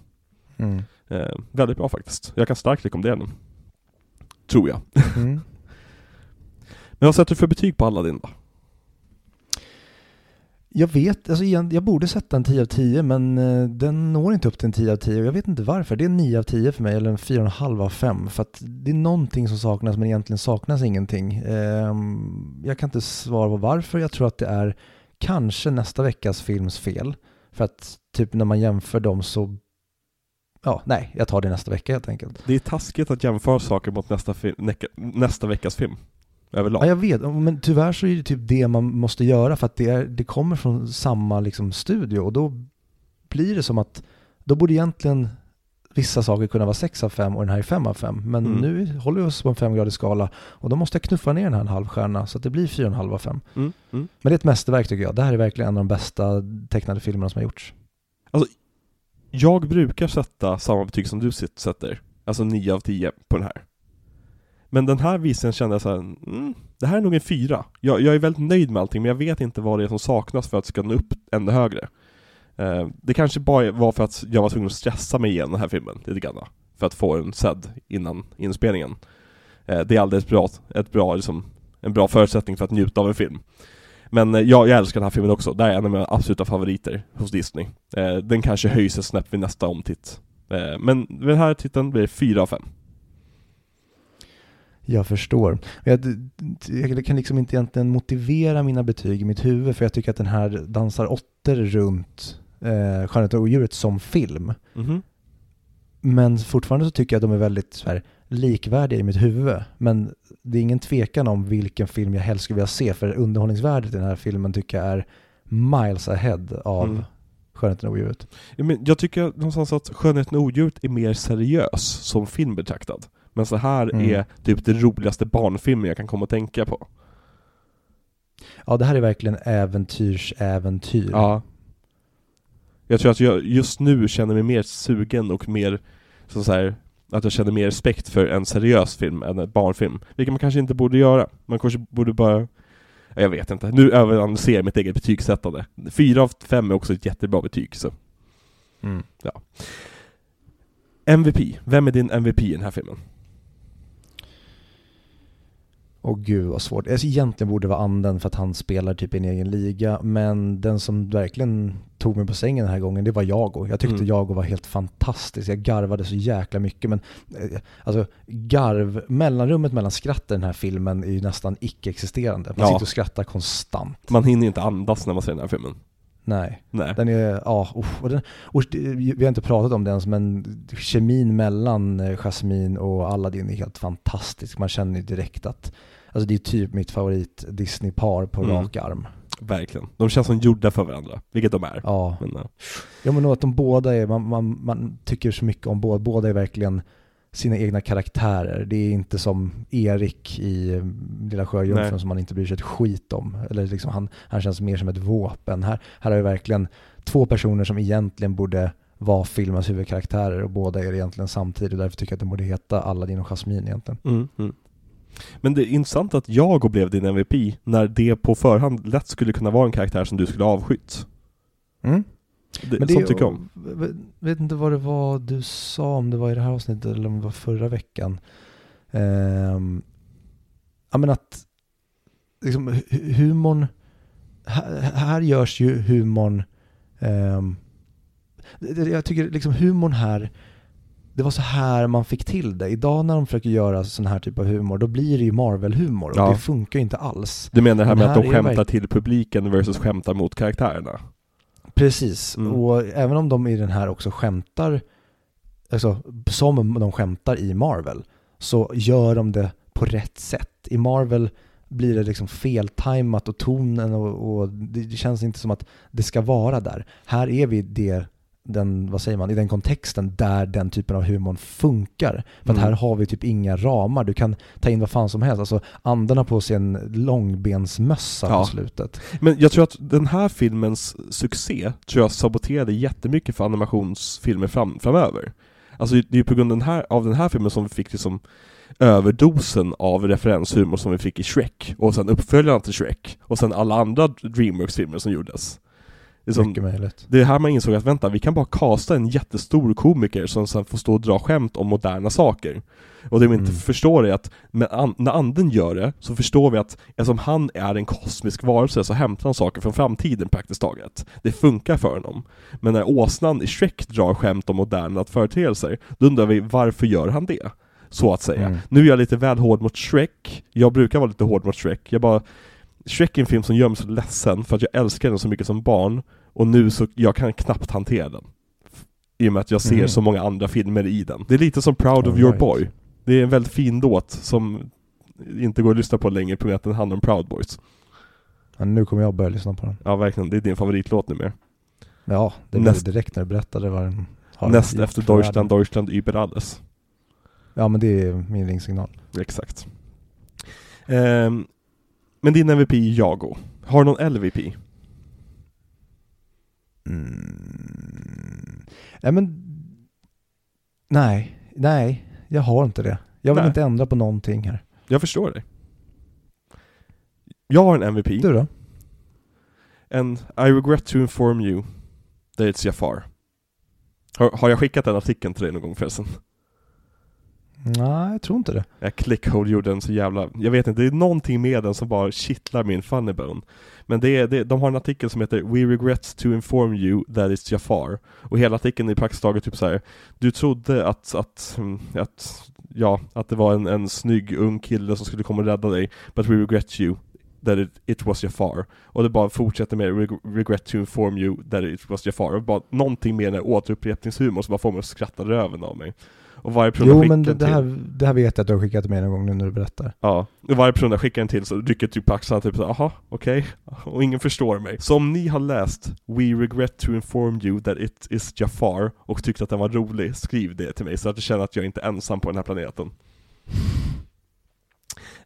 Speaker 2: Mm.
Speaker 1: Eh, väldigt bra faktiskt. Jag kan starkt rekommendera den. Tror jag.
Speaker 2: Mm.
Speaker 1: Men vad sätter du för betyg på Aladdin då?
Speaker 2: Jag vet, alltså igen, jag borde sätta en 10 av 10 men eh, den når inte upp till en 10 av 10 och jag vet inte varför. Det är en 9 av 10 för mig eller en 4,5 av 5 för att det är någonting som saknas men egentligen saknas ingenting. Ehm, jag kan inte svara på varför. Jag tror att det är kanske nästa veckas films fel. För att typ när man jämför dem så Ja, nej, jag tar det nästa vecka helt enkelt.
Speaker 1: Det är taskigt att jämföra saker mot nästa, nästa veckas film. Överlag.
Speaker 2: Ja, jag vet, men tyvärr så är det typ det man måste göra för att det, är, det kommer från samma liksom, studio och då blir det som att då borde egentligen vissa saker kunna vara 6 av 5 och den här är 5 av 5. Men
Speaker 1: Mm.
Speaker 2: nu håller vi oss på en femgradig skala och då måste jag knuffa ner den här en halv stjärna så att det blir 4,5 av 5.
Speaker 1: Mm, mm.
Speaker 2: Men det är ett mästerverk tycker jag. Det här är verkligen en av de bästa tecknade filmerna som har gjorts.
Speaker 1: Jag brukar sätta samma betyg som du sätter, alltså 9 av 10 på den här. Men den här visningen kände jag såhär, mm, det här är nog en fyra. Jag, jag är väldigt nöjd med allting, men jag vet inte vad det är som saknas för att det ska nå upp ännu högre. Eh, det kanske bara var för att jag var tvungen att stressa mig igenom den här filmen lite grann. För att få den sedd innan inspelningen. Eh, det är alldeles bra, ett bra, liksom, en bra förutsättning för att njuta av en film. Men eh, jag, jag älskar den här filmen också, det är en av mina absoluta favoriter hos Disney. Eh, den kanske höjs ett snäpp vid nästa omtitt. Eh, men vid den här titeln blir det 4 av 5.
Speaker 2: Jag förstår. Jag, jag kan liksom inte egentligen motivera mina betyg i mitt huvud för jag tycker att den här dansar åttor runt eh, Skönheten och odjuret som film.
Speaker 1: Mhm.
Speaker 2: Men fortfarande så tycker jag att de är väldigt så här, likvärdiga i mitt huvud. Men det är ingen tvekan om vilken film jag helst skulle vilja se för underhållningsvärdet i den här filmen tycker jag är miles ahead av
Speaker 1: Mm.
Speaker 2: Skönheten och odjuret.
Speaker 1: Ja, men jag tycker någonstans att Skönheten och odjuret är mer seriös som film betraktad. Men så här
Speaker 2: Mm.
Speaker 1: är typ det roligaste barnfilmen jag kan komma att tänka på.
Speaker 2: Ja, det här är verkligen äventyrsäventyr.
Speaker 1: Ja. Jag tror att jag just nu känner mig mer sugen och mer, så så här, att jag känner mer respekt för en seriös film än en barnfilm. Vilket man kanske inte borde göra. Man kanske borde bara Jag vet inte, nu överanalyserar jag mitt eget betygssättande. Fyra av fem är också ett jättebra betyg så.
Speaker 2: Mm.
Speaker 1: MVP, vem är din MVP i den här filmen?
Speaker 2: Åh gud vad svårt. Alltså, egentligen borde det vara anden för att han spelar typ i en egen liga. Men den som verkligen tog mig på sängen den här gången, det var Jago. Jag tyckte
Speaker 1: Mm.
Speaker 2: Jago var helt fantastisk. Jag garvade så jäkla mycket. Men eh, alltså garv, mellanrummet mellan skratten i den här filmen är ju nästan icke-existerande. Man
Speaker 1: Ja.
Speaker 2: sitter och skrattar konstant.
Speaker 1: Man hinner inte andas när man ser den här filmen.
Speaker 2: Nej.
Speaker 1: Nej.
Speaker 2: Den är, ja, och den, och vi har inte pratat om det ens men kemin mellan eh, Jasmine och Aladdin är helt fantastisk. Man känner ju direkt att, alltså det är typ mitt favorit Disney-par på
Speaker 1: Mm.
Speaker 2: rak arm.
Speaker 1: Verkligen. De känns som gjorda för varandra, vilket de är.
Speaker 2: Ja,
Speaker 1: Men, eh,
Speaker 2: ja men att de båda är, man, man, man tycker så mycket om båda, båda är verkligen sina egna karaktärer. Det är inte som Erik i eh, Lilla. Sjöjungfrun som man inte bryr sig ett skit om. Eller liksom han, han känns mer som ett våpen. Här, här har vi verkligen två personer som egentligen borde vara filmens huvudkaraktärer och båda är det egentligen samtidigt. Därför tycker jag att det borde heta Aladdin och Jasmine egentligen.
Speaker 1: mm, mm. Men det är intressant att jag blev din MVP när det på förhand lätt skulle kunna vara en karaktär som du skulle avskytt.
Speaker 2: Mm.
Speaker 1: Det,
Speaker 2: Men det
Speaker 1: sånt tycker jag om.
Speaker 2: vet inte vad det var du sa, om det var i det här avsnittet eller om det var förra veckan. Ehm, ja men att liksom, hu- humorn, här, här görs ju humorn, det- jag tycker liksom humorn här, det var så här man fick till det. Idag när de försöker göra sån här typ av humor, då blir det ju Marvel-humor och
Speaker 1: Ja.
Speaker 2: det funkar ju inte alls.
Speaker 1: Du menar det här med att
Speaker 2: här
Speaker 1: de
Speaker 2: är
Speaker 1: skämtar till publiken versus skämtar mot karaktärerna?
Speaker 2: Precis,
Speaker 1: Mm.
Speaker 2: och även om de i den här också skämtar, alltså som de skämtar i Marvel, så gör de det på rätt sätt. I Marvel blir det liksom feltajmat och tonen och, och det känns inte som att det ska vara där. Här är vi det, den, vad säger man, i den kontexten där den typen av humor funkar. För att
Speaker 1: Mm.
Speaker 2: här har vi typ inga ramar, du kan ta in vad fan som helst. Alltså anden har på sig en långbensmössa
Speaker 1: Ja.
Speaker 2: på slutet.
Speaker 1: Men jag tror att den här filmens succé tror jag saboterade jättemycket för animationsfilmer fram, framöver. Alltså det är ju på grund av den, här, av den här filmen som vi fick liksom överdosen av referenshumor som vi fick i Shrek, och sen uppföljaren till Shrek, och sen alla andra Dreamworks-filmer som gjordes. Det är, som,
Speaker 2: Mycket möjligt.
Speaker 1: det är här man insåg att vänta, vi kan bara kasta en jättestor komiker som sen får stå och dra skämt om moderna saker. Och det vi inte
Speaker 2: Mm.
Speaker 1: förstår är att an- när anden gör det, så förstår vi att eftersom han är en kosmisk varelse så hämtar han saker från framtiden praktiskt taget. Det funkar för honom. Men när åsnan i Shrek drar skämt om moderna företeelser, då undrar vi varför gör han det? Så att säga.
Speaker 2: Mm.
Speaker 1: Nu är jag lite väl hård mot Shrek, jag brukar vara lite hård mot Shrek, jag bara Shrek är en film som gör mig så ledsen för att jag älskar den så mycket som barn och nu så, jag kan knappt hantera den. I och med att jag ser
Speaker 2: Mhm.
Speaker 1: så många andra filmer i den. Det är lite som Proud of
Speaker 2: All
Speaker 1: your
Speaker 2: right.
Speaker 1: boy. Det är en väldigt fin låt som inte går att lyssna på längre på grund av att den handlar om Proud Boys.
Speaker 2: Ja, nu kommer jag börja lyssna på den.
Speaker 1: Ja verkligen, det är din favoritlåt numera.
Speaker 2: Ja, det
Speaker 1: Näst-
Speaker 2: blev direkt när du berättade vad den har
Speaker 1: Näst efter Deutschland. Deutschland über alles.
Speaker 2: Ja, men det är min ringsignal.
Speaker 1: Exakt. Ehm, men din MVP är Jago. Har du någon LVP?
Speaker 2: Mm. Nej, men... Nej, nej, jag har inte det. Jag vill
Speaker 1: Nej.
Speaker 2: inte ändra på någonting här.
Speaker 1: Jag förstår dig. Jag har en MVP.
Speaker 2: Du då?
Speaker 1: And I regret to inform you that it's Jafar. Har, har jag skickat den artikeln till dig någon gång förresten?
Speaker 2: Nej, jag tror inte det.
Speaker 1: Jag Clickhole gjorde den så jävla... Jag vet inte, det är någonting med den som bara kittlar min funny bone. Men det är, det, de har en artikel som heter We regret to inform you that it's Jafar. Och hela artikeln är praktiskt taget typ så här. Du trodde att, att, mm, att, ja, att det var en, en snygg ung kille som skulle komma och rädda dig. But we regret you that it, it was Jafar. Och det bara fortsätter med "Reg- regret to inform you that it was Jafar. Och bara någonting med den här återupprepningshumorn som bara får mig att skratta röven av mig. Och varje person
Speaker 2: Jo,
Speaker 1: skickar
Speaker 2: men det, det,
Speaker 1: till-
Speaker 2: här, det här vet jag att du har skickat till mig någon gång nu när du berättar.
Speaker 1: Ja, och varje person jag skickar en till så rycker typ på axlarna typ så aha, okej, och ingen förstår mig. Så om ni har läst We regret to inform you that it is Jafar och tyckte att den var rolig, skriv det till mig så att jag känner att jag inte är ensam på den här planeten.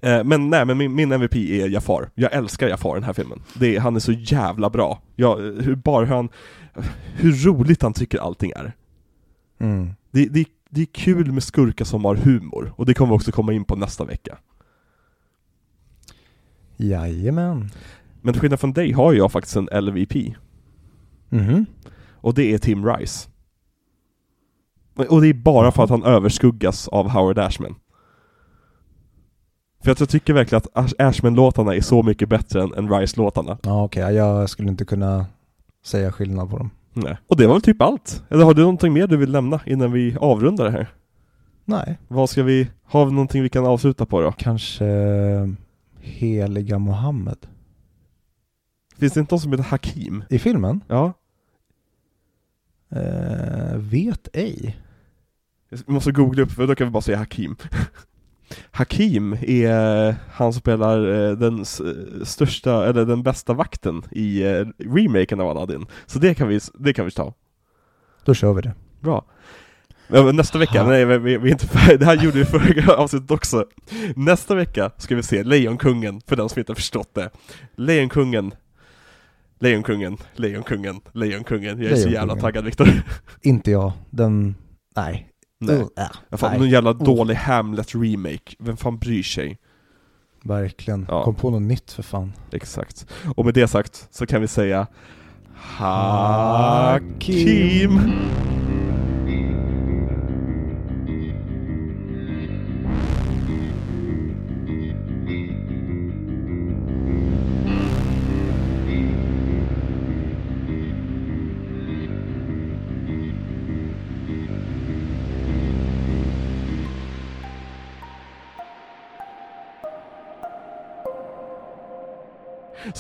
Speaker 1: Eh, Men nej, men min, min MVP är Jafar. Jag älskar Jafar i den här filmen. Det, är- han är så jävla bra. Jag, hur, bara hur han, hur roligt han tycker allting är.
Speaker 2: Mm.
Speaker 1: Det, det, det är kul med skurkar som har humor, och det kommer vi också komma in på nästa vecka.
Speaker 2: Jajamän.
Speaker 1: Men till skillnad från dig har jag faktiskt en LVP.
Speaker 2: Mhm.
Speaker 1: Och det är Tim Rice. Och det är bara för att han överskuggas av Howard Ashman. För att jag tycker verkligen att Ash- Ashman-låtarna är så mycket bättre än, än Rice-låtarna.
Speaker 2: Ja okej, jag skulle inte kunna säga skillnad på dem.
Speaker 1: Nej. Och det var väl typ allt? Eller har du någonting mer du vill nämna innan vi avrundar det här?
Speaker 2: Nej,
Speaker 1: Vad ska vi, har vi någonting vi kan avsluta på då?
Speaker 2: kanske heliga Mohammed.
Speaker 1: Finns det inte någon som heter Hakim?
Speaker 2: I filmen?
Speaker 1: Ja.
Speaker 2: Eh, vet ej.
Speaker 1: Vi måste googla upp, för då kan vi bara säga Hakim. Hakim är han som spelar eh, den s- största, eller den bästa vakten i eh, remaken av Aladdin. Så det kan vi, det kan vi ta.
Speaker 2: Då kör vi det.
Speaker 1: Bra. Nästa vecka,
Speaker 2: Ha.
Speaker 1: nej vi, vi är inte färdiga, det här gjorde vi förra avsnittet också. Nästa vecka ska vi se Lejonkungen, för den som inte har förstått det. Lejonkungen, Lejonkungen, Lejonkungen, Lejonkungen. Jag är så jävla
Speaker 2: Lejonkungen.
Speaker 1: taggad Viktor.
Speaker 2: Inte jag. Den... Nej.
Speaker 1: Nej.
Speaker 2: Uh, äh,
Speaker 1: fan,
Speaker 2: nej.
Speaker 1: någon jävla dålig Hamlet-remake, vem fan bryr sig?
Speaker 2: Verkligen.
Speaker 1: Ja.
Speaker 2: Kom på något nytt för fan.
Speaker 1: Exakt. Och med det sagt så kan vi säga Hakim!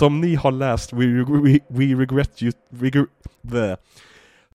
Speaker 1: Som ni har läst We, we, we regret you, regret, the,